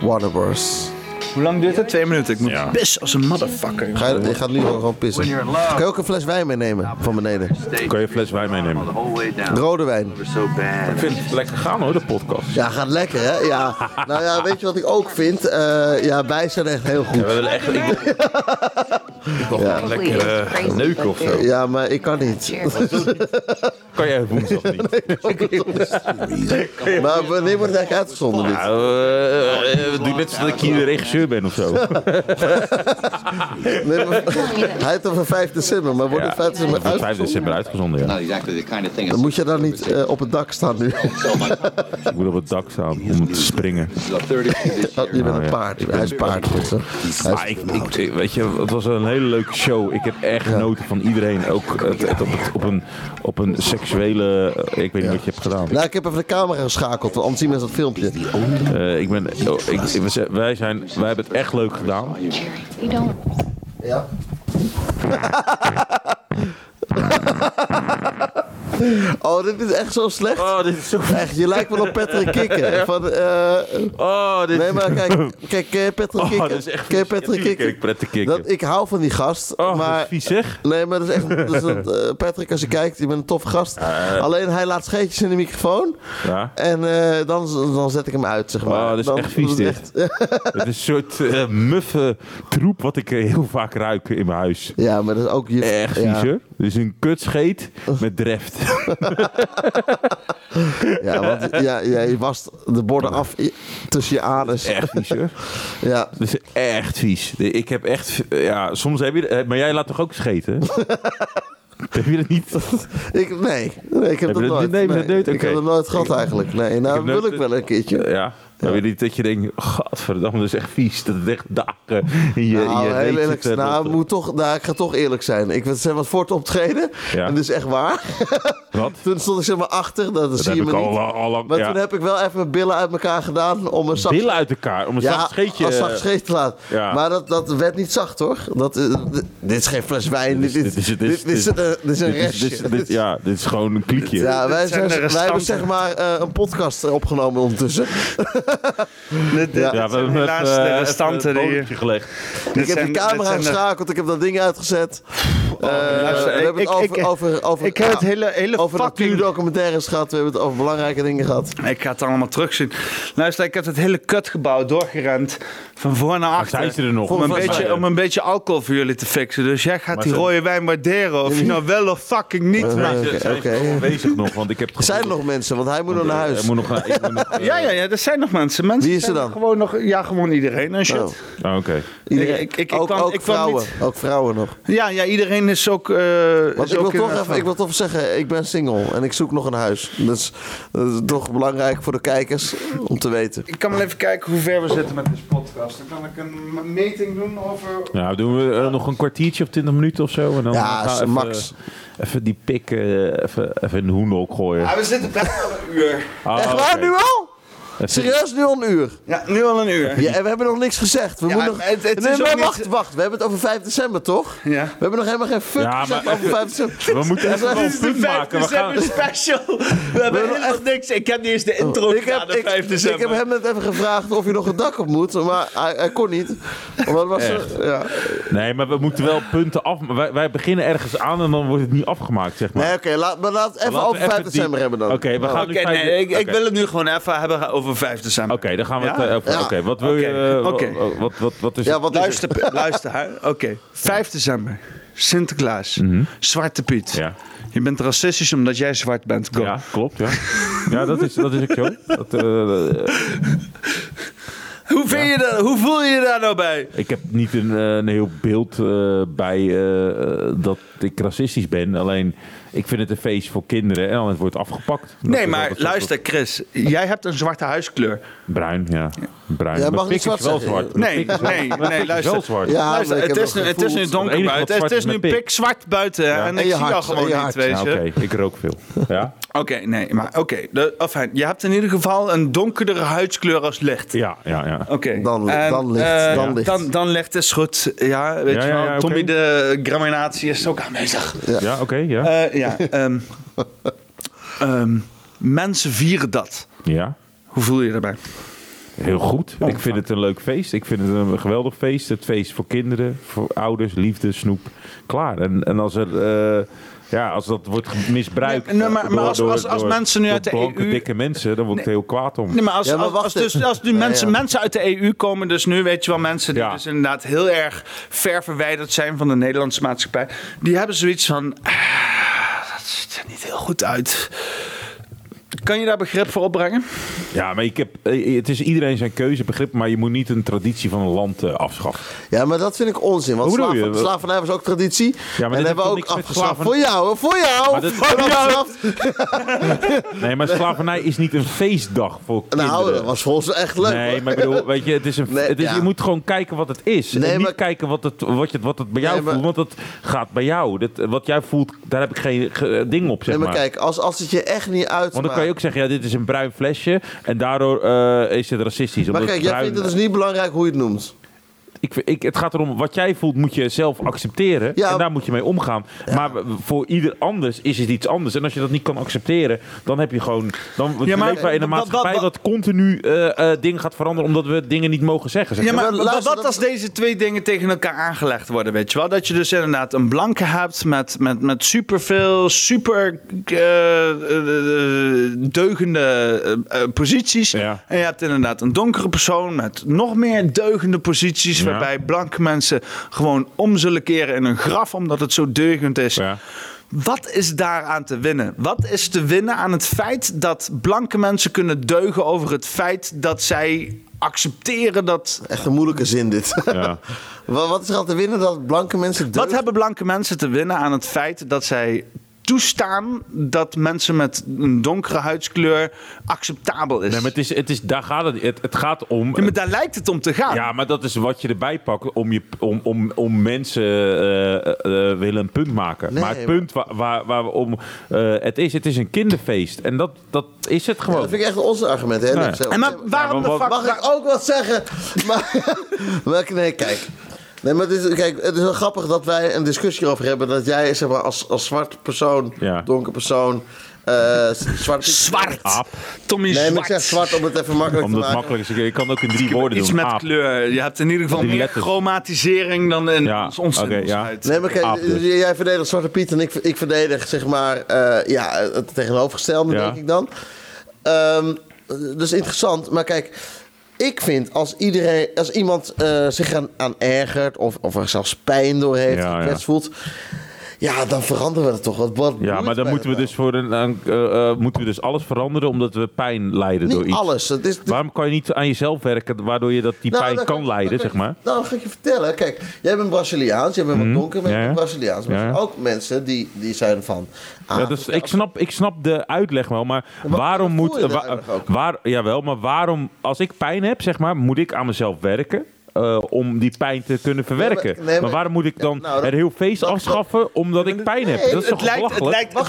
Warner Bros. Hoe lang duurt het? Twee minuten. Ik moet Ja. pissen als een motherfucker. Ga je, je gaat nu gewoon pissen. Kan je ook een fles wijn meenemen van beneden? Kan je een fles wijn meenemen? Rode wijn. Ik vind het lekker gaan hoor, de podcast. Ja, gaat lekker hè? Ja. Nou ja, weet je wat ik ook vind? Eh, ja, wij zijn echt heel goed. We willen echt ik, ik wil gewoon lekker eh, neuken of zo. Ja, maar ik kan niet. Kan jij woensdag niet? Maar wanneer wordt het eigenlijk uitgezonden? Dit? Nou, we doen net alsof ik hier de regisseur ben of zo. Nee, maar- hij heeft over 5 december, maar wordt Ja, het 5 december wordt 5 uitgezonden? december uitgezonden, ja. Not exactly the kind of thing Dan moet je dan niet op het dak staan nu. Ik moet op het dak staan om te springen. the 30 this year. Je bent Oh, een ja. paard. Hij is paard. weet je. Hij Maar is- ik, ik, ik- weet je, het was een hele leuke show. Ik heb echt genoten van iedereen. Ook het, het op, het, op, een, op een seksuele... eh, Ik weet niet wat je hebt gedaan. Nou, ik heb even de camera geschakeld, want anders zien mensen dat filmpje. Eh, ik ben, oh, ik, we zijn- wij, zijn, wij hebben het echt leuk gedaan. Ja. Oh, dit is echt zo slecht. Oh, dit is zo... Echt, je lijkt wel op Patrick Kikken. Van, eh, Oh, dit nee, maar kijk, kijk, ken je Patrick Oh, is echt Ken je. Patrick Kikken? ik Patrick. Dat, ik hou van die gast, Oh, dat maar... is vies zeg. Nee, maar dat is echt... Dat is een, eh, Patrick, als je kijkt, je bent een toffe gast. Alleen hij laat scheetjes in de microfoon. Ja. En eh, dan, dan zet ik hem uit, zeg maar. Oh, dat is Dan- echt vies, is dit. Het is een soort muffe troep wat ik heel vaak ruik in mijn huis. Ja, maar dat is ook... Je, Echt vies, ja. hoor. Dus een kutscheet met dreft. Ja, want ja, je wast de borden af tussen je anus. Echt vies, hoor. Ja. Dat is echt vies. Ik heb echt... Ja, soms heb je... Maar jij laat toch ook scheten? heb je dat niet? Ik, nee, nee, ik heb, Heb dat nooit. niet? Nee, maar dat nooit? Ik heb dat nooit gehad eigenlijk. Nee, nou wil ik wel een keertje. Ja. Dan wil je niet dat je denkt... Gadverdamme, dat is echt vies. Dat het echt dagen in je, in Nou, je heel eerlijk, zit, nou, dat- moet toch, nou, ik ga toch eerlijk zijn. Ik was maar voor het optreden. Ja. En dat is echt waar. Wat? toen stond ik zeg maar achter. Dat, Dat zie je me niet. al, al lang... Maar ja. toen heb ik wel even mijn billen uit elkaar gedaan om een zacht... Billen uit elkaar. Om een ja, zacht scheetje... als zacht scheet te laten. Ja. Maar dat, dat werd niet zacht hoor. Dat, eh, dit, is geen fles wijn. Dit, is, een, dit is een dit is- restje. is- Ja, dit is gewoon een kliekje. Ja, wij, zijn wij hebben zeg maar eh, een podcast opgenomen ondertussen. Dit, dit, Ja. We hebben helaas de eh, restanten die- bodempje gelegd. ik heb zijn- de camera de- geschakeld, ik heb dat ding uitgezet. Eh, luister, we hebben ik- het over, ik- over, over, Ik heb het hele, hele over fucking... natuurdocumentaires gehad, we hebben het over belangrijke dingen gehad. Ik ga het allemaal terugzien. Luister, ik heb het hele kutgebouw doorgerend. Van voor naar achter. zijn ze er nog? Om een, beetje, om een beetje alcohol voor jullie te fixen. Dus jij gaat Maar die rode wijn waarderen. Of je nou wel of fucking niet. Eh, zijn oké. gewoon bezig nog, want ik heb het Er zijn er nog mensen, want hij moet nog naar Eh, huis. ik moet nog, ik moet nog, eh, Ja, ja, ja, er zijn nog mensen. mensen Wie is er zijn dan? Gewoon nog, ja, gewoon iedereen en shit. Oh. Oh, Oké. Iedereen, Ik- ik- ik ook kwam- ook vrouwen, niet- ook vrouwen nog. Ja, ja, iedereen is ook. eh, Want is ik wil, ook toch even, ik wil toch zeggen, ik ben single en ik zoek nog een huis. Dus dat is toch belangrijk voor de kijkers om te weten. Ik kan wel even kijken hoe ver we zitten met deze podcast. Dan kan ik een meting doen over. Nou, doen we eh, nog een kwartiertje of twintig minuten of zo? En dan Ja, is even, max. Even die pik eh, even, even in de gooien. Ja, we zitten bijna al een uur. Ah, Echt waar, nu al? Serieus, nu al een uur? Ja, nu al een uur. Ja, en we hebben nog niks gezegd. We Ja, moeten nog... maar het- het nee, is maar ook niet- wacht, wacht. We hebben het over 5 december, toch? Ja. We hebben nog helemaal geen fuck Ja, gezegd maar over 5 december. We moeten even wel een punt maken. We gaan... special. We hebben nog helemaal niks. Ik heb niet eens de intro Ik gedaan heb, op ik, 5 december. ik heb hem net even gevraagd of hij nog het dak op moet, maar hij, hij kon niet. Want het was, Echt? ja. Nee, maar we moeten wel punten af... Wij, wij beginnen ergens aan en dan wordt het niet afgemaakt, zeg maar. Nee, oké, laat, maar laat het even over 5 even die- december hebben dan. Oké, we gaan Oké, nu... ik, wil het nu gewoon even hebben over 5 december. Oké, dan gaan we het... eh, over- Ja. Oké, wat wil je... Oké, eh, oké. wat, wat, wat, is Ja, wat het? Luister, luister hè. Oké, 5 december. Sinterklaas. Zwarte Piet. Mhm. Ja. Je bent racistisch omdat jij zwart bent. Go. Ja, klopt, ja. Ja, dat is, dat is ook zo. Dat, eh, eh, Hoe, vind je dat, hoe voel je je daar nou bij? ik heb niet een, eh, een heel beeld eh, bij eh, eh, dat ik racistisch ben. Alleen, ik vind het een feest voor kinderen en dan wordt het afgepakt. Dat Nee, maar luister Chris. Jij hebt een zwarte huiskleur. Bruin, ja. Bruin. Ja, mag pik niet is zwart wel zeggen. zwart. Mijn Nee, nee, nee, luister. wel zwart. Ja, Luister, het is, nu, het is nu donker buiten. Het is nu pik. pik zwart buiten. En, En ik zie jou hart, gewoon niet, weet Ja, je. Oké, ik rook veel. Ja? Oké, nee, maar oké. de- enfin, je hebt in ieder geval een donkerdere huidskleur als licht. Ja, ja, ja. Oké. Dan- En, dan licht, eh, dan licht. Dan, dan licht is goed. Ja, weet Ja, je ja, wel. Tommy de graminatie is ook aanwezig. Ja, oké, ja. Eh, ja, ehm, ehm, mensen vieren dat. Ja. Hoe voel je je daarbij? Heel goed. Ik vind het een leuk feest. Ik vind het een geweldig feest. Het feest voor kinderen, voor ouders, liefde, snoep. Klaar. En, en als er... eh, ja, als dat wordt misbruikt Nee, nee, maar- als- door- als- als door- mensen nu uit de blanke, EU dikke mensen, dan word ik er heel kwaad om. Nee, maar als, Ja, maar als, dus, als nu mensen, ja. mensen uit de EU komen, dus nu weet je wel, mensen die Ja. dus inderdaad heel erg ver verwijderd zijn van de Nederlandse maatschappij, die hebben zoiets van, ah, dat ziet er niet heel goed uit. Kan je daar begrip voor opbrengen? Ja, maar ik heb, eh, het is iedereen zijn keuze, begrip, maar je moet niet een traditie van een land eh, afschaffen. Ja, maar dat vind ik onzin. Want slaven, je? slavernij was ook traditie. maar dit en hebben we ook afgeschaft. slaven- Voor jou, voor jou. Maar dat- voor Ja. jou. Nee, maar slavernij is niet een feestdag voor kinderen. Nou, dat was volgens mij echt leuk. Nee, hoor. maar ik bedoel, weet je, het is een, Nee, het is, ja. je moet gewoon kijken wat het is. Nee, en niet maar- kijken wat het, wat, je, wat het bij jou Nee, maar- voelt, want het gaat bij jou. Dat, wat jij voelt, daar heb ik geen ge- ding op, zeg Nee, maar maar. kijk, als, als het je echt niet uitmaakt... Ook zeggen, ja, dit is een bruin flesje en daardoor eh, is het racistisch. Maar omdat kijk, jij bruin- vindt het dus niet belangrijk hoe je het noemt. Ik, ik, het gaat erom, wat jij voelt moet je zelf accepteren. Ja. En daar moet je mee omgaan. Maar voor ieder anders is het iets anders. En als je dat niet kan accepteren, dan heb je gewoon... Dan Ja, maar leven in een maatschappij dat continu eh, eh, dingen gaat veranderen... omdat we dingen niet mogen zeggen. zeg Ja, maar. wat, als deze twee dingen tegen elkaar aangelegd worden, weet je wel? Dat je dus inderdaad een blanke hebt met, met, met superveel, super eh, deugende posities. Ja. En je hebt inderdaad een donkere persoon met nog meer deugende posities, Ja. waarbij blanke mensen gewoon om zullen keren in een graf, omdat het zo deugend is. Ja. Wat is daaraan te winnen? Wat is te winnen aan het feit dat blanke mensen kunnen deugen over het feit dat zij accepteren dat. Echt een moeilijke zin dit. Ja. wat, wat is er aan te winnen dat blanke mensen... Wat deugd- hebben blanke mensen te winnen aan het feit dat zij toestaan dat mensen met een donkere huidskleur acceptabel is? Nee, maar het is, het is, daar gaat het, het, het gaat om... Ja, maar daar lijkt het om te gaan. Ja, maar dat is wat je erbij pakt om, je, om, om, om mensen eh, eh, eh, willen een punt maken. Nee, maar het maar- punt waar, waar, waar we om eh, het is, het is een kinderfeest. En dat, dat is het Ja, gewoon. dat vind ik echt onze argument. Hè? Nee. En maar waarom Ja, maar. Mag ik ook wat zeggen? Maar, maar nee, kijk. Nee, maar het is, kijk, het is wel grappig dat wij een discussie over hebben. Dat jij zeg maar, als, als zwart persoon, Ja. donker persoon, eh zwart... Zwart. Aap. Tommy Nee, maar ik Zwart. zeg zwart om het even makkelijk Omdat te het maken. makkelijk is. Je kan ook in drie woorden Iets doen. met Aap. kleur. Je hebt in ieder geval Drie meer letters. chromatisering dan in Ja, ons ja. Nee, maar kijk, Aap dus. jij verdedigt Zwarte Piet en ik, ik verdedig zeg maar eh, ja, het tegenovergestelde, Ja. denk ik dan. Ehm dat is interessant, maar kijk, ik vind als iedereen, als iemand eh, zich aan, aan ergert of, of er zelfs pijn door heeft, Ja, voelt, ja, dan veranderen we het toch. Wat, Ja, maar dan moeten we dat dus voor een, een, eh, eh, moeten we dus alles veranderen omdat we pijn lijden door iets. alles. Het is, Waarom kan je niet aan jezelf werken waardoor je dat die Nou, pijn kan leiden, zeg maar? Nou, ga ik je vertellen. Kijk, jij bent Braziliaans, jij bent wat donker, maar Mhm. ja, bent Braziliaans. Maar Ja, ook mensen die, die zijn van... Ja, dus ik, snap, ik snap de uitleg wel, maar waarom moet... wa- waar, jawel, maar waarom... Als ik pijn heb, zeg maar, moet ik aan mezelf werken... eh, om die pijn te kunnen verwerken. nee, maar- maar, waarom moet ik Ja, dan nou, het heel feest dat- afschaffen omdat ik pijn heb? Dat is toch het lijkt, het belachelijk? lijkt,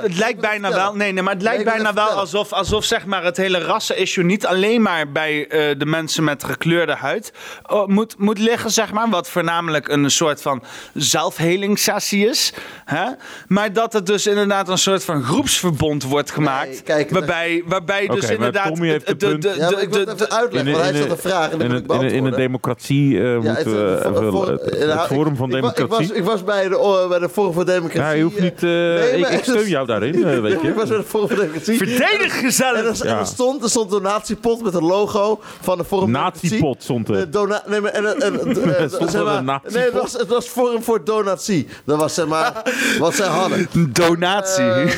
het lijkt, bijna wel, nee, nee, maar het lijkt bijna wel alsof, alsof zeg maar het hele rassen-issue niet alleen maar bij eh, de mensen met gekleurde huid oh, moet, moet liggen, zeg maar, wat voornamelijk een soort van zelfhelingssessie is, hè? maar dat het dus inderdaad een soort van groepsverbond wordt gemaakt, Nee, kijk, waarbij, waarbij dus inderdaad Tommy heeft de, de, de, Ja, maar ik wil de- het de- even uitleggen, want hij stelt een vraag en in, ik in, een- in democratie eh, Ja, moeten het, we... eh, voor- het, nou, het Forum ik- van ik Democratie. Ik was, ik was bij, de, bij de Forum van Democratie. ja, je hoeft niet... eh, Nee, ik, ik steun jou daarin, eh, weet Ik je. was bij de Forum van Democratie. Verdedig En gezellig! er, en er stond, er stond een natiepot met een logo van de Forum van Democratie. Natiepot stond er. De dona- nee, maar, en, en, en, eh, stond er zeg maar- een natiepot? Nee, het was, het was Forum voor Donatie. Dat was zeg maar wat zij hadden. Donatie. Ehm,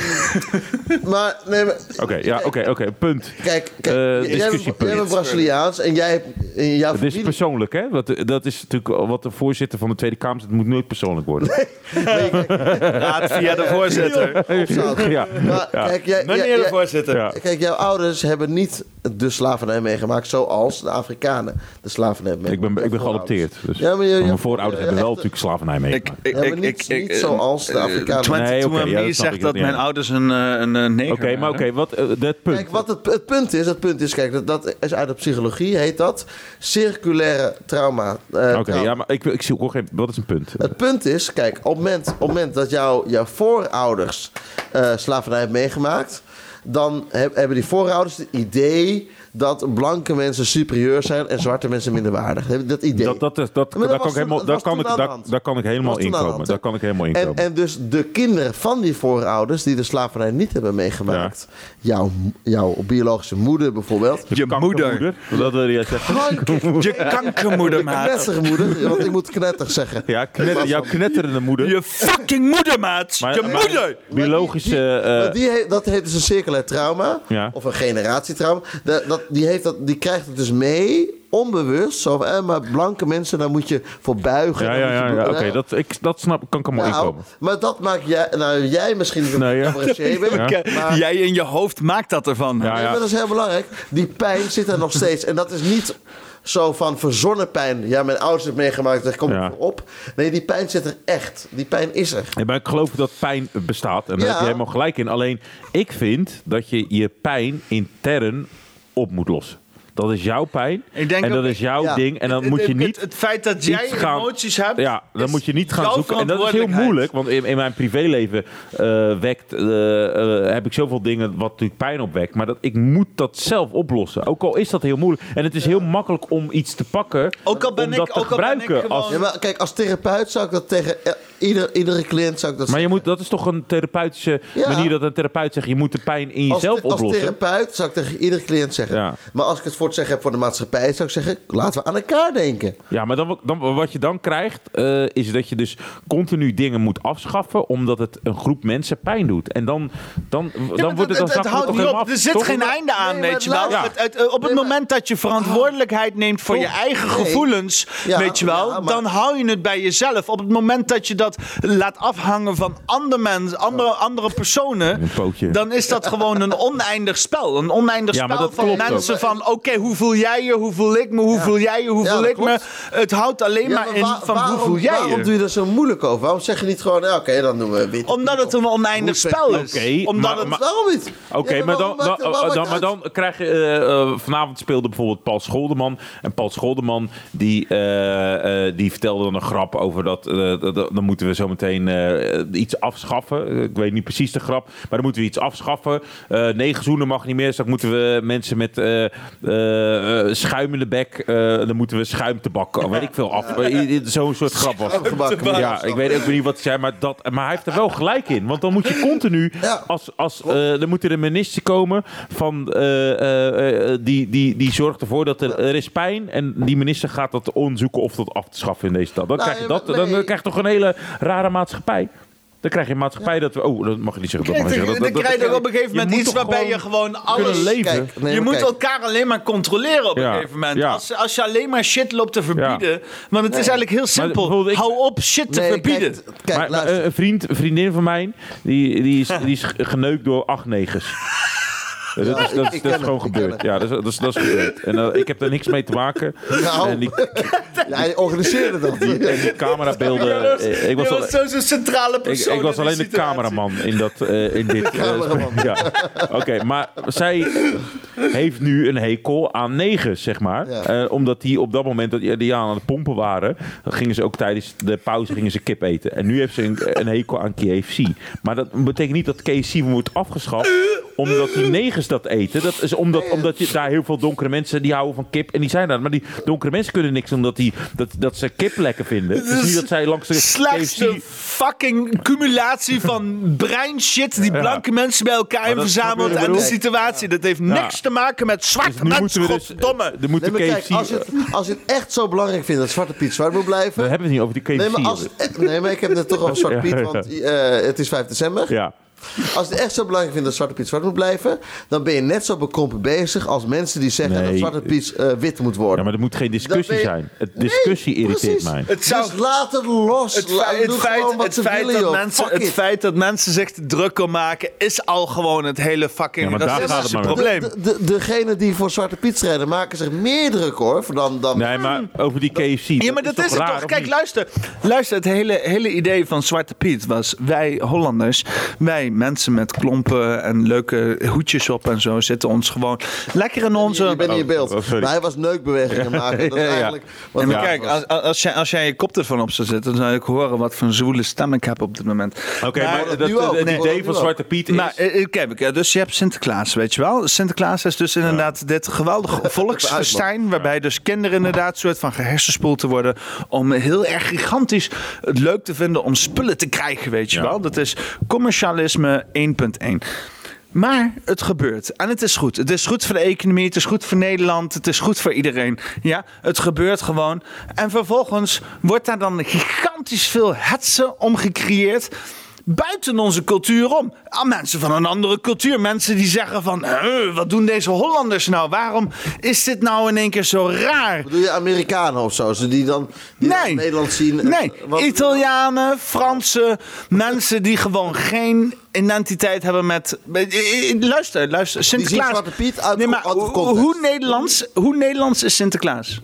maar, nee, maar... Oké, ja, oké, oké, punt. Kijk, kijk Eh, jij, bent, discussiepunt. jij bent Braziliaans en jij hebt in jouw Het is persoonlijk, hè? Dat, dat is natuurlijk wat de voorzitter van de Tweede Kamer zegt. Het moet nooit persoonlijk worden. Raad via de voorzitter. ja. Maar Ja. kijk, jij, Meneer jij- de voorzitter. Ja. kijk, jouw ouders hebben niet de slavernij meegemaakt zoals de Afrikanen de slavernij hebben Ik ben, meegemaakt. ik ben Jouw voorouders. geadopteerd. Dus Ja, maar je- je- mijn voorouders je- hebben wel natuurlijk slavernij Ik, meegemaakt. ik, ik, niet- ik, niet ik- zoals de eh, Afrikanen. 22 Nee, snap zegt ik, dat ja. mijn ouders een, eh, een, een neger Oké, maar oké, wat eh, dat punt. Kijk, wat het, het punt is, het punt is, kijk, dat, dat is uit de psychologie, heet dat circulaire trauma. eh, Oké, ja, maar ik, ik zoek ook geen. Wat is een punt? Het punt is, kijk, op het moment, op het moment dat jouw jouw voorouders eh, slavernij hebben meegemaakt, dan heb- hebben die voorouders het idee dat blanke mensen superieur zijn en zwarte mensen minderwaardig. Dat, dat idee. Dat, dat, is- dat, dat kan ik helemaal, dat kan ik, daar, kan ik helemaal inkomen. Daar kan ik helemaal En, inkomen. en dus de kinderen van die voorouders die de slavernij niet hebben meegemaakt. Jouw, jouw biologische moeder bijvoorbeeld. Je moeder. Dat wil je zeggen. Je kankermoeder, maat. Knettermoeder, want ik moet knetter zeggen. Ja, knet, jouw knetterende moeder. Je fucking moeder, maat. Maar- Je maar- moeder. Biologische... eh, Maar die he- dat heet dus een circulair trauma. Ja. Of een generatietrauma. Dat, dat, die, heeft dat, die krijgt het dus mee, onbewust. Zo van, eh, maar blanke mensen, daar moet je voor buigen. ja, ja, ja, ja, oké. Dat, ik, dat snap, kan ik allemaal nou, inkomen. maar dat maakt jij, nou jij misschien niet Nee, ja. maar Jij in je hoofd maakt dat ervan. Ja, Nee, ja. maar dat is heel belangrijk. Die pijn zit er nog steeds. En dat is niet zo van verzonnen pijn. Ja, mijn ouders hebben meegemaakt, daar kom ik Ja. voor op. Nee, die pijn zit er echt. Die pijn is er. Ja, maar ik geloof dat pijn bestaat. En daar Ja. heb je helemaal gelijk in. Alleen, ik vind dat je je pijn intern op moet lossen. Dat is jouw pijn. Ik denk en dat ook- is jouw ja. ding. En dan Het- moet je niet... Het, het feit dat jij gaan- emoties hebt. Ja, dan moet je niet gaan zoeken. En dat is heel moeilijk, want in, in mijn privéleven eh, wekt, eh, eh, heb ik zoveel dingen wat natuurlijk pijn opwekt. Maar dat, ik moet dat zelf oplossen. Ook al is dat heel moeilijk. En het is heel makkelijk om iets te pakken. Ook al ben om ik- dat te ook al ben ik gebruiken. gewoon- als, Ja, maar kijk, als therapeut zou ik dat tegen ieder, iedere cliënt zou ik dat maar je moet, dat is toch een therapeutische Ja. manier dat een therapeut zegt: je moet de pijn in als, jezelf als oplossen. therapeut zou ik tegen iedere cliënt zeggen. Ja. Maar als ik het voor het zeggen heb voor de maatschappij, zou ik zeggen: laten we aan elkaar denken. Ja, maar dan, dan, wat je dan krijgt, eh, is dat je dus continu dingen moet afschaffen, omdat het een groep mensen pijn doet. En dan, dan, dan Ja, wordt het dan het, het houdt niet helemaal op. af, Er zit toch? geen einde aan, Nee, weet je wel. ja. Het- het- op het moment dat je verantwoordelijkheid neemt voor je eigen nee. gevoelens, Ja, weet je wel, ja, maar- dan hou je het bij jezelf. Op het moment dat je dat laat afhangen van andere mensen, andere, andere personen, Een pootje. dan is dat gewoon een oneindig spel. Een oneindig Ja, spel van mensen ook. van, oké, hoe voel jij je, hoe voel ik me, hoe voel jij je, hoe Ja, voel ik me. Het houdt alleen Ja, maar maar in waar- van, hoe waarom, voel jij waarom je. doe je er zo moeilijk over? Waarom zeg je niet gewoon: ja, oké, dan doen we wit. Omdat het een oneindig spel is. Oké, Omdat maar- het maar- Waarom niet? Oké, maar, dan, waarom waarom maar dan krijg je... eh, eh, vanavond speelde bijvoorbeeld Paul Scholderman. En Paul Scholderman die, eh, eh, die vertelde dan een grap over dat... dat- dat- dan moeten we zo meteen eh, iets afschaffen. Ik weet niet precies de grap. Maar dan moeten we iets afschaffen. Eh negen zoenen mag niet meer. Dus dan moeten we mensen met eh eh, eh, schuim in de bek... dan moeten we schuimtebak... oh, weet ik veel af. Zo'n soort grap was het. Ja, ik weet ook niet wat hij zei, maar, dat, maar hij heeft er wel gelijk in. Want dan moet je continu, als, als, dan moet er een minister komen van, die, die, die zorgt ervoor dat er, er is pijn. En die minister gaat dat onderzoeken of dat af te schaffen in deze stad. Dan, Nou, krijg, je dat, dan, krijg je toch een hele rare maatschappij. Dan krijg je een maatschappij dat we... Oh, dat mag je niet zeggen. Dat mag je Dan, zeggen. Dat- dat- krijg je op een gegeven moment iets waarbij je gewoon alles... kunnen leven. Kijk, nee, je moet kijk. elkaar alleen maar controleren op een gegeven moment. ja. Als, als je alleen maar shit loopt te verbieden... Want het is eigenlijk heel simpel. ik- Hou op shit te verbieden. Kijk, kijk maar, maar, luister. eh, een, vriend, een vriendin van mij, die, die, is, die is geneukt door acht negens. dat is, dat, is- dat is gewoon gebeurd. Ja, dat is, dat is, dat is gebeurd. En eh, ik heb daar niks mee te maken. Nou. En die, ja, hij organiseerde dat. die, en die camerabeelden. eh, ik was, Je al- was zo- zo'n centrale persoon ik was alleen de cameraman in, dat, eh, in dit. eh, cameraman. ja. Oké, maar zij heeft nu een hekel aan negens, zeg maar. Ja. Eh, omdat die op dat moment dat die aan het pompen waren, dan gingen ze ook tijdens de pauze gingen ze kip eten. En nu heeft ze een, een hekel aan KFC. Maar dat betekent niet dat KFC wordt afgeschaft omdat die negens dat eten. Dat is omdat, omdat je daar heel veel donkere mensen die houden van kip en die zijn daar. Maar die donkere mensen kunnen niks omdat die, dat, dat ze kip lekker vinden. Niet dat zij langs de slechtste KFC fucking cumulatie van brein shit die Ja. blanke mensen bij elkaar hebben verzameld en de situatie. Dat heeft niks te maken met zwarte Dus nu mensen, moeten dus... moet Nee, kijk, KFC... als je, het, als je het echt zo belangrijk vindt dat Zwarte Piet zwart moet blijven... we hebben het niet over die KFC. Nee, maar, als, nee, maar ik heb het toch over Zwarte Piet, want eh, het is 5 december. Ja. Als je het echt zo belangrijk vindt dat Zwarte Piet zwart moet blijven... dan ben je net zo bekrompen bezig als mensen die zeggen Nee. dat Zwarte Piet eh, wit moet worden. ja, maar er moet geen discussie ben je- zijn. Het discussie Nee, irriteert precies. mij. Het zou- Dus laat het los. Het, Laat- feit, het, feit, gewoon wat het, ze feit willen, dat joh. mensen, Fuck het it. feit dat mensen zich te druk om maken, is al gewoon het hele fucking Ja, maar daar gaat het racistische maar om. probleem. De, de, degene die voor Zwarte Piet strijden maken zich meer druk hoor. Dan, dan, Nee, maar over die KFC. Ja, maar dat is, toch het raar, toch? of Kijk, niet? luister. Luister, het hele, hele idee van Zwarte Piet was... wij Hollanders, wij mensen met klompen en leuke hoedjes op en zo zitten ons gewoon lekker in onze... Je bent niet in beeld. oh, maar hij was neukbewegingen maken. Dat is Ja, ja. eigenlijk En maar kijk, als, als, jij, als jij je koptelefoon op zou zetten, dan zou ik horen wat voor een zwoele stem ik heb op dit moment. Oké, Maar maar dat ook. het Nee. idee van Zwarte Piet is... Maar eh, eh, kijk, eh, dus je hebt Sinterklaas, weet je wel. Sinterklaas is dus inderdaad dit geweldige volksfestijn... waarbij dus kinderen inderdaad soort van gehersenspoeld te worden... om heel erg gigantisch het leuk te vinden om spullen te krijgen, weet je Ja. wel. Dat is commercialisme 1.1. Maar het gebeurt. En het is goed. Het is goed voor de economie. Het is goed voor Nederland. Het is goed voor iedereen. Ja, het gebeurt gewoon. En vervolgens wordt daar dan gigantisch veel hetze om gecreëerd. Buiten onze cultuur om. Aan mensen van een andere cultuur. Mensen die zeggen van... "Huh, wat doen deze Hollanders nou? Waarom is dit nou in één keer zo raar? Doe je Amerikanen of zo? Ze die dan die dan Nee. Nederland zien? en- Nee, wat- Italianen, Fransen, mensen die gewoon geen identiteit hebben met. eh, eh, Luister, luister. Sinterklaas. Zwarte Piet uit- nee, maar hoe Nederlands, hoe Nederlands is Sinterklaas?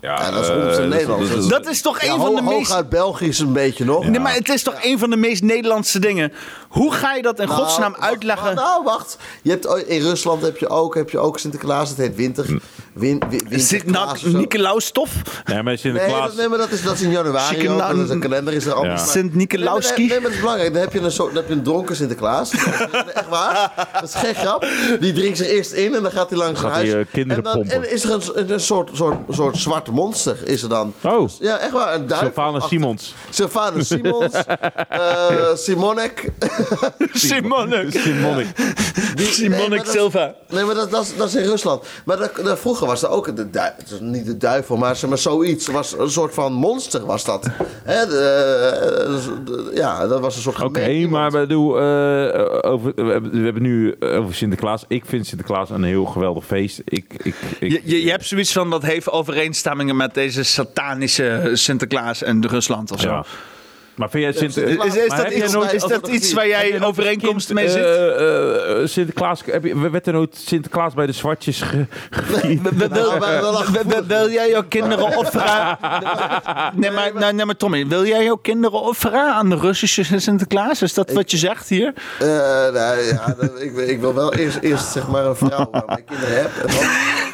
Ja, dat is ons eh, in Nederland. Dat is toch Ja, een van de meest. hooguit Belgisch een beetje nog. Nee, maar het is toch een van de meest Nederlandse dingen. Hoe ga je dat in Nou, godsnaam wacht, uitleggen? Nou, wacht. Je hebt, in Rusland heb je, ook, heb je ook Sinterklaas. Het heet winter. Win, win, Zit nou. Nicolaus-stof? Nee, maar Nee, Sinterklaas... dat, nee, maar dat is, dat is in januari Chicken ook. Dat is een kalender is er ook. Ja. Maar- Sint-Nicolauski? Nee, maar, nee, maar het is belangrijk. Dan heb je een, soort, heb je een dronken Sinterklaas. Echt waar. Dat is geen grap. Die drinkt zich eerst in en dan gaat hij langs Gaat naar huis. hij, eh, kinderen en dan pompen. en is er een, een soort, soort, soort zwart monster is er dan. Oh, Ja, echt waar. Een duif. Sylvana Simons. Sylvana Simons. eh Simonek. Simonek. Die- Simonek dat- Silva. Nee, maar dat, dat, is, dat is in Rusland. Maar dat, dat- vroeger was er ook de duivel. Is niet de duivel, maar, zeg maar zoiets. Was een soort van monster, was dat. Hè, de, eh, de- ja, dat was een soort. Oké, maar bedoel, eh, over, we, hebben, we hebben nu over Sinterklaas. Ik vind Sinterklaas een heel geweldig feest. Ik, ik, ik, Je, je, je hebt zoiets van dat heeft met deze satanische Sinterklaas en Rusland of zo. ja. Maar vind jij Sinterklaas- Is, is dat, iets, nooit- is dat iets waar jij overeenkomst mee kind, zit? eh, eh, Sinterklaas, heb je, werd er nooit Sinterklaas bij de zwartjes ge, gevierd? Wil, jij jouw kinderen offeren? Nee maar, nou, nee, maar Tommy, wil jij jouw kinderen offeren aan de Russische Sinterklaas? Is dat wat je zegt hier? Eh, nou, ja, dat- ik, ik wil wel eerst, eerst zeg maar een vrouw waar ik kinderen heb.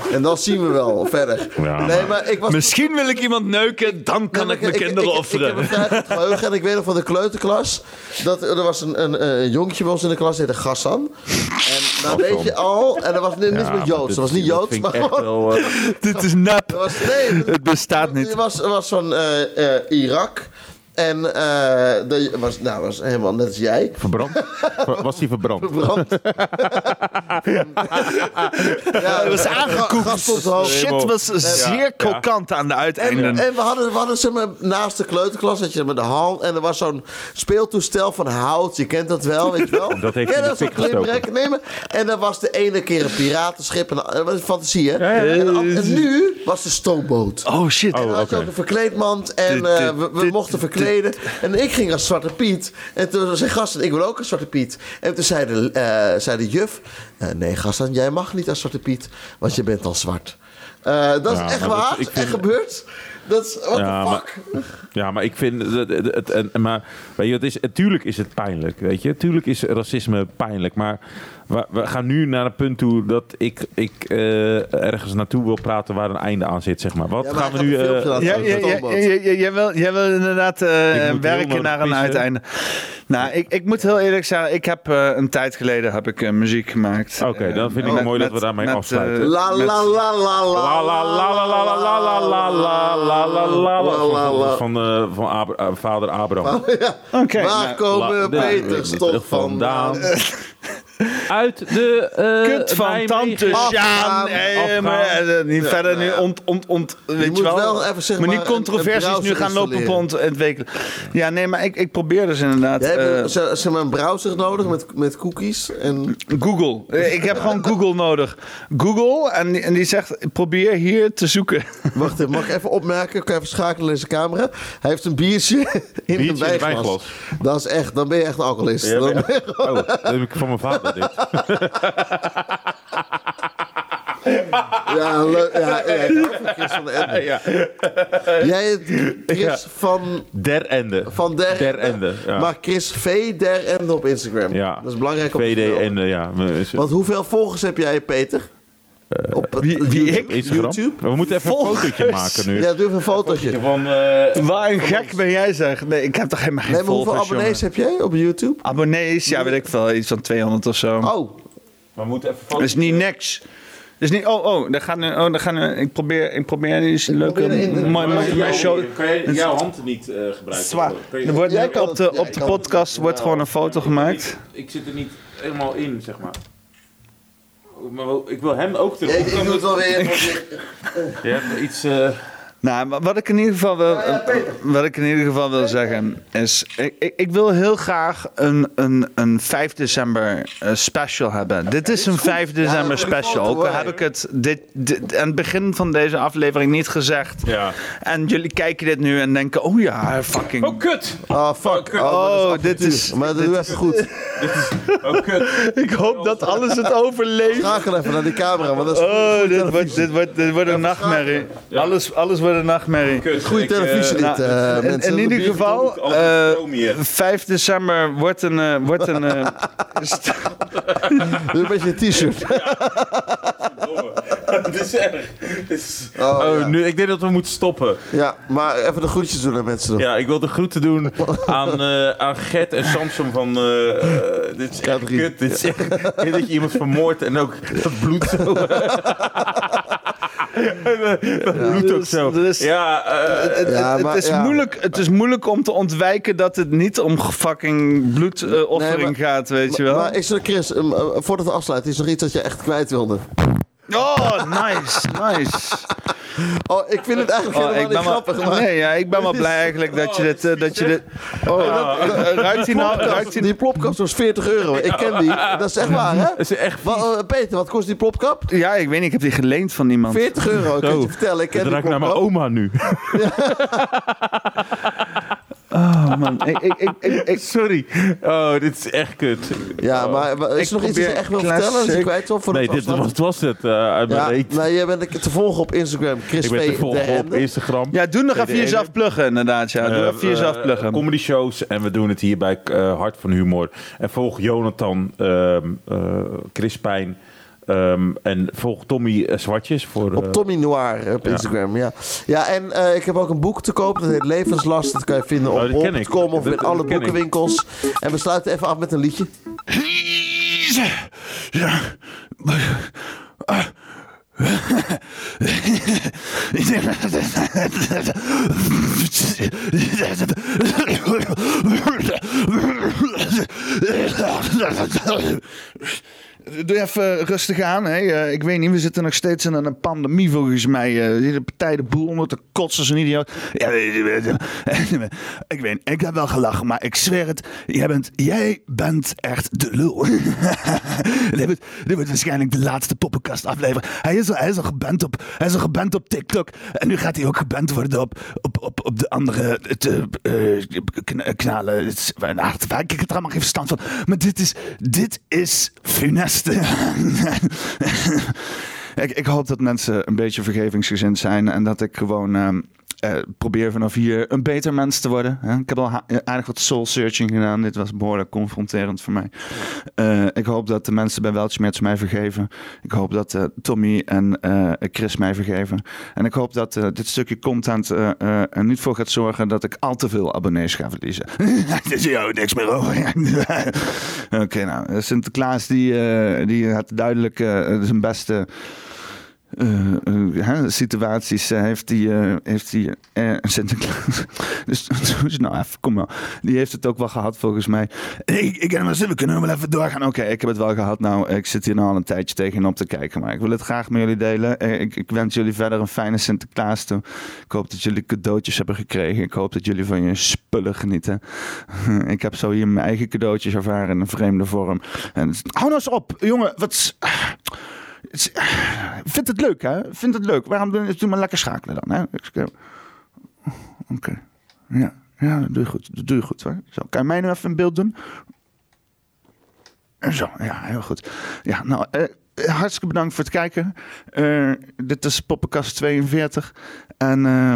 En dan, en dan zien we wel verder. Ja, nee, maar ik was. Misschien wil ik iemand neuken, dan kan Nee, ik mijn kinderen ik, Ik, offeren. heb een geheugen en ik weet nog van de kleuterklas. Dat, er was een, een, een jongetje bij ons in de klas, die heette Gassan. En dan weet je al, en dat was ni- niets Ja, met Joods. Dat was niet Joods, maar ik wel, eh, Dit is nep. Was, nee, Het bestaat niet. Het was, was van eh, eh, Irak. En eh dat was, nou, was helemaal net als jij. verbrand? Was hij verbrand? Verbrand. ja, Het was aangekoekt. Shit was zeer krokant aan de En, uiteinden. en we hadden, we hadden zeg maar, naast de kleuterklas had je met de hal. En er was zo'n speeltoestel van hout. Je kent dat wel, weet je wel. Dat heeft ja, hij in dat een maar, en dan was de ene keer een piratenschip. En, dat was een fantasie, hè? En, en nu was de stoomboot. Oh shit. En dan had je ook een verkleedmand en eh, we, we mochten En ik ging als Zwarte Piet. En toen zei gasten, ik wil ook als Zwarte Piet. En toen zei de, eh, zei de juf, eh, nee gasten, jij mag niet als Zwarte Piet, want je bent al zwart. Eh, dat is echt dat- waar, ik vind- echt gebeurd. Dat is, what Ja, the maar- fuck? Ja, maar ik vind het, het, het- en- maar weet je, het is, tuurlijk is het pijnlijk, weet je. Tuurlijk is racisme pijnlijk, maar we, we gaan nu naar een punt toe dat ik, ik eh, ergens naartoe wil praten waar een einde aan zit, zeg maar. Wat Ja, maar gaan we nu? eh, jij, wil, jij wil inderdaad eh, werken naar een pissen. uiteinde. Nou, ik, ik moet heel eerlijk zeggen, ik heb eh, een tijd geleden heb ik, eh, muziek gemaakt. Oké, Eh, dan vind ik het mooi dat we daarmee met, afsluiten. eh, La la la la la La la la la la la la la la la la la la la La, la, la. van, van, eh, Abra- eh, vader Abraham. Oké, Waar nou, komen La- Peters toch vandaan? Uit de eh, Kut van Nijmegen. tante Sjaan. Eh, afgaan. maar, eh, niet verder nou nu ont, ont, ont, weet moet je wel. wel even, zeg maar maar, niet controversies nu gaan lopen rond ontwikkelen. Ja, nee, maar ik, ik probeer dus inderdaad. Jij hebt eh, een- ze, ze hebben een browser nodig met, met cookies. En Google. Eh, Ik heb gewoon Google nodig. Google en die, en die zegt: probeer hier te zoeken. wacht even, mag ik even opmerken? Kan ik even schakelen in zijn camera? Hij heeft een biertje in Biertje in een een wijnglas. Dat is echt, dan ben je echt een alcoholist. Dan ben je- Oh, dat heb ik van mijn vader dit. Ja, leuk. Ja, Chris van de Ende. Ja. Jij Chris van, Der Ende. van der, Der Ende. Ja. Maar Chris V. der Ende op Instagram. ja. Dat is belangrijk VD. Ende, ja. Want hoeveel volgers heb jij, Peter? Op Eh, wie- wie ik? Instagram. YouTube? We moeten even een fotootje maken nu. Ja, doe even een fotootje. Van, eh, Waar een gek ben jij zeg. Nee, ik heb toch helemaal geen Nee, maar hoeveel volgers, abonnees jongen. heb jij op YouTube? Abonnees, ja, weet ik veel. Iets van 200 of zo. Oh, we moeten even Dat is niet niks. Dat is niet, oh, oh, daar gaan, oh, daar gaan, ik probeer, ik probeer leuke, mooi, mooi, mooi show. Kan je jouw hand niet eh, gebruiken? Zwaar. Er wordt Jij op de, op de podcast wordt gewoon een foto gemaakt. Ik zit er niet helemaal in, zeg maar. Maar ik wil hem ook terug. Ja, ik, ik doe het wel weer. Je hebt iets... eh, Nou, maar wat ik in ieder geval wil, wat ik in ieder geval wil zeggen is, ik, ik, ik wil heel graag een, een, een 5 december eh, special hebben. Dit is een 5 december special. Ook heb ik het dit, dit, aan het begin van deze aflevering niet gezegd. ja. En jullie kijken dit nu en denken, oh ja, fucking... Oh, kut! Oh, fuck. Oh, Oh, maar dit is- Maar dat doe even goed. Oh, kut. Ik hoop dat alles het overleeft. Schakel even naar die camera, want dat is Oh, goede dit wordt, televisie. dit wordt, dit wordt een nachtmerrie. Alles, alles wordt een nachtmerrie. Kut. Goede Ik, eh, televisie Nou, dit, eh, in, mensen. in ieder geval, Altijd eh, stroom hier. 5 december wordt een... eh, wordt een eh, een beetje een t-shirt. Dit is erg. Is- Oh, Oh, ja. nu, ik denk dat we moeten stoppen. Ja, maar even de groetjes doen aan mensen. nog. Ja, ik wil de groeten doen aan, eh, aan Gert en Samson van... eh, eh, dit is echt K3. kut. Dit is echt... Ik denk dat je iemand vermoordt en ook dat bloed zo... dat bloed ook dus- zo. dus- Ja, eh, het, Ja, het maar- is ja. moeilijk, het is moeilijk om te ontwijken dat het niet om fucking bloedoffering Nee, maar- gaat, weet je wel. Maar is er, Chris, um, uh, voordat we afsluiten, is er iets dat je echt kwijt wilde? Oh, nice, nice. Oh, ik vind het eigenlijk Oh, helemaal niet grappig, maar... nee, ja, ik ben wel blij eigenlijk dat je dit, eh, dat je dit. Oh, eh, ruikt hij nou? Plopkast, Ruikt die plopkap was 40 euro. Ik ken die. Dat is echt waar, hè? is echt Wat, eh, Peter, wat kost die plopkap? Ja, ik weet niet, ik heb die geleend van iemand. 40 euro, ik kan Zo. je vertellen. Ik ken die ruikt naar mijn oma nu. Oh man, ik, ik, ik, ik, ik- Sorry. Oh, dit is echt kut. Ja, maar wa- is Ik er nog iets dat je echt wil classic- vertellen? Je kwijt voor de Nee, dit was, was het uh, uit mijn Ja, nou, jij bent te volgen op Instagram. Chris Ik ben te volgen de op. Instagram. ja, doe nog even jezelf pluggen inderdaad. Ja, doe Eh, even jezelf eh, pluggen. comedy shows en we doen het hier bij Hart van Humor. En volg Jonathan, ehm eh, Chris Pijn ehm, en volg Tommy eh, Zwartjes voor... eh, Op Tommy Noir op Instagram, ja. Ja, en eh, ik heb ook een boek te koop. Dat heet Levenslast. Dat kan je vinden Oh, op dat ken ik. bol.com of Dat- in alle ik. boekenwinkels. En we sluiten even af met een liedje. Ja. Doe even rustig aan. Hè. Eh, ik weet niet, we zitten nog steeds in een pandemie volgens mij. Eh, de partij de boel onder te kotsen als een idioot. Ja, ik weet ik heb wel gelachen, maar ik zweer het. Jij bent, jij bent echt de lul. dit, wordt, dit wordt waarschijnlijk de laatste poppenkast aflevering. Hij is, al, hij is al geband op, hij is al op TikTok. En nu gaat hij ook geband worden op, op, op, de andere te, eh, knalen. Het is- Nou, waar ik het allemaal geen verstand van. Maar dit is, dit is ik, ik hoop dat mensen een beetje vergevingsgezind zijn. En dat ik gewoon ehm, eh, probeer vanaf hier een beter mens te worden. Hè? Ik heb al aardig wat soul searching gedaan. Dit was behoorlijk confronterend voor mij. Eh, ik hoop dat de mensen bij Weltschmerz mij vergeven. Ik hoop dat eh, Tommy en Chris mij vergeven. En ik hoop dat dit stukje content er niet voor gaat zorgen dat ik al te veel abonnees ga verliezen. Er is jou niks meer over. Oké, nou, Sinterklaas die, die had duidelijk zijn beste eh, eh, situaties eh, heeft eh, heeft eh, Sinterklaas. Dus eens nou even, kom maar. Die heeft het ook wel gehad volgens mij. Ik, ik zin, we kunnen wel even doorgaan. Oké, ik heb het wel gehad. Nou, ik zit hier nou al een tijdje tegenop te kijken, maar ik wil het graag met jullie delen. Ik, ik wens jullie verder een fijne Sinterklaas toe. Ik hoop dat jullie cadeautjes hebben gekregen. Ik hoop dat jullie van je spullen genieten. Ik heb zo hier mijn eigen cadeautjes ervaren in een vreemde vorm. En, hou nou eens op, jongen. Wat... is- het leuk, hè? Vind het leuk. Waarom doe je maar lekker schakelen dan, hè? Ik- Oké. Ja. ja, dat doe je goed. Dat doe je goed, hoor. Kan je mij nu even in beeld doen? Zo, ja, heel goed. Ja, nou, eh, hartstikke bedankt voor het kijken. Eh, dit is Poppenkast 42. En eh,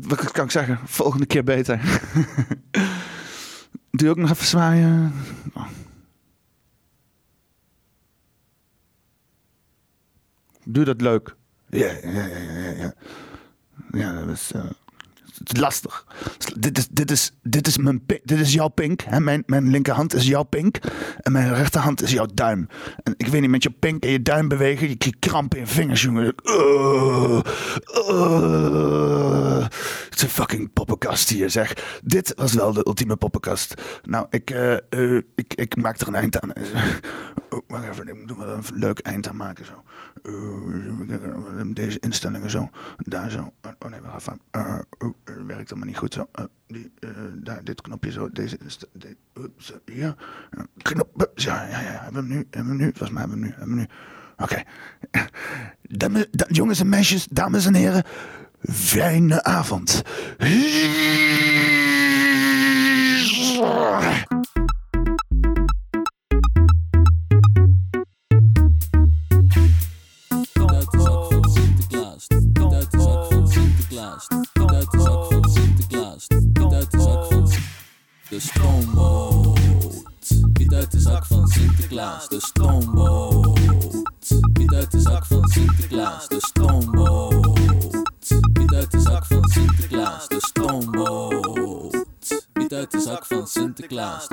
wat kan ik zeggen? Volgende keer beter. Doe ook nog even zwaaien? Oh. Doe dat leuk. Ja, ja, ja, ja. Ja, dat is... eh, het lastig. Dit is, dit is, dit is, mijn, dit is jouw pink. Hè? Mijn, mijn linkerhand is jouw pink. En mijn rechterhand is jouw duim. En ik weet niet, met je pink en je duim bewegen. Je krijgt kramp in je vingers, jongen. Uh, uh. Het is een fucking poppenkast hier, zeg. Dit was wel de ultieme poppenkast. Nou, ik, eh, eh, ik, ik maak er een eind aan. Oh, wacht even, ik moet er wel een leuk eind aan maken. Zo. Eh, deze instellingen zo. Daar zo. Oh nee, wacht even. Eh, oh, eh, werkt allemaal niet goed zo. Eh, die, eh, daar, dit knopje zo. Deze hier. Eh, Knop. Ja, ja, ja. Hebben we hem nu? Hebben we hem nu? Volgens mij hebben we nu. Hebben we nu. Oké. Da- Jongens en meisjes, dames en heren. Fijne avond. De stoomboot. Niet uit de zak van Sinterklaas. De stoomboot. Niet uit de zak van Sinterklaas. De stoomboot. Niet uit de zak van Sinterklaas. De stoomboot. Niet uit de zak van Sinterklaas.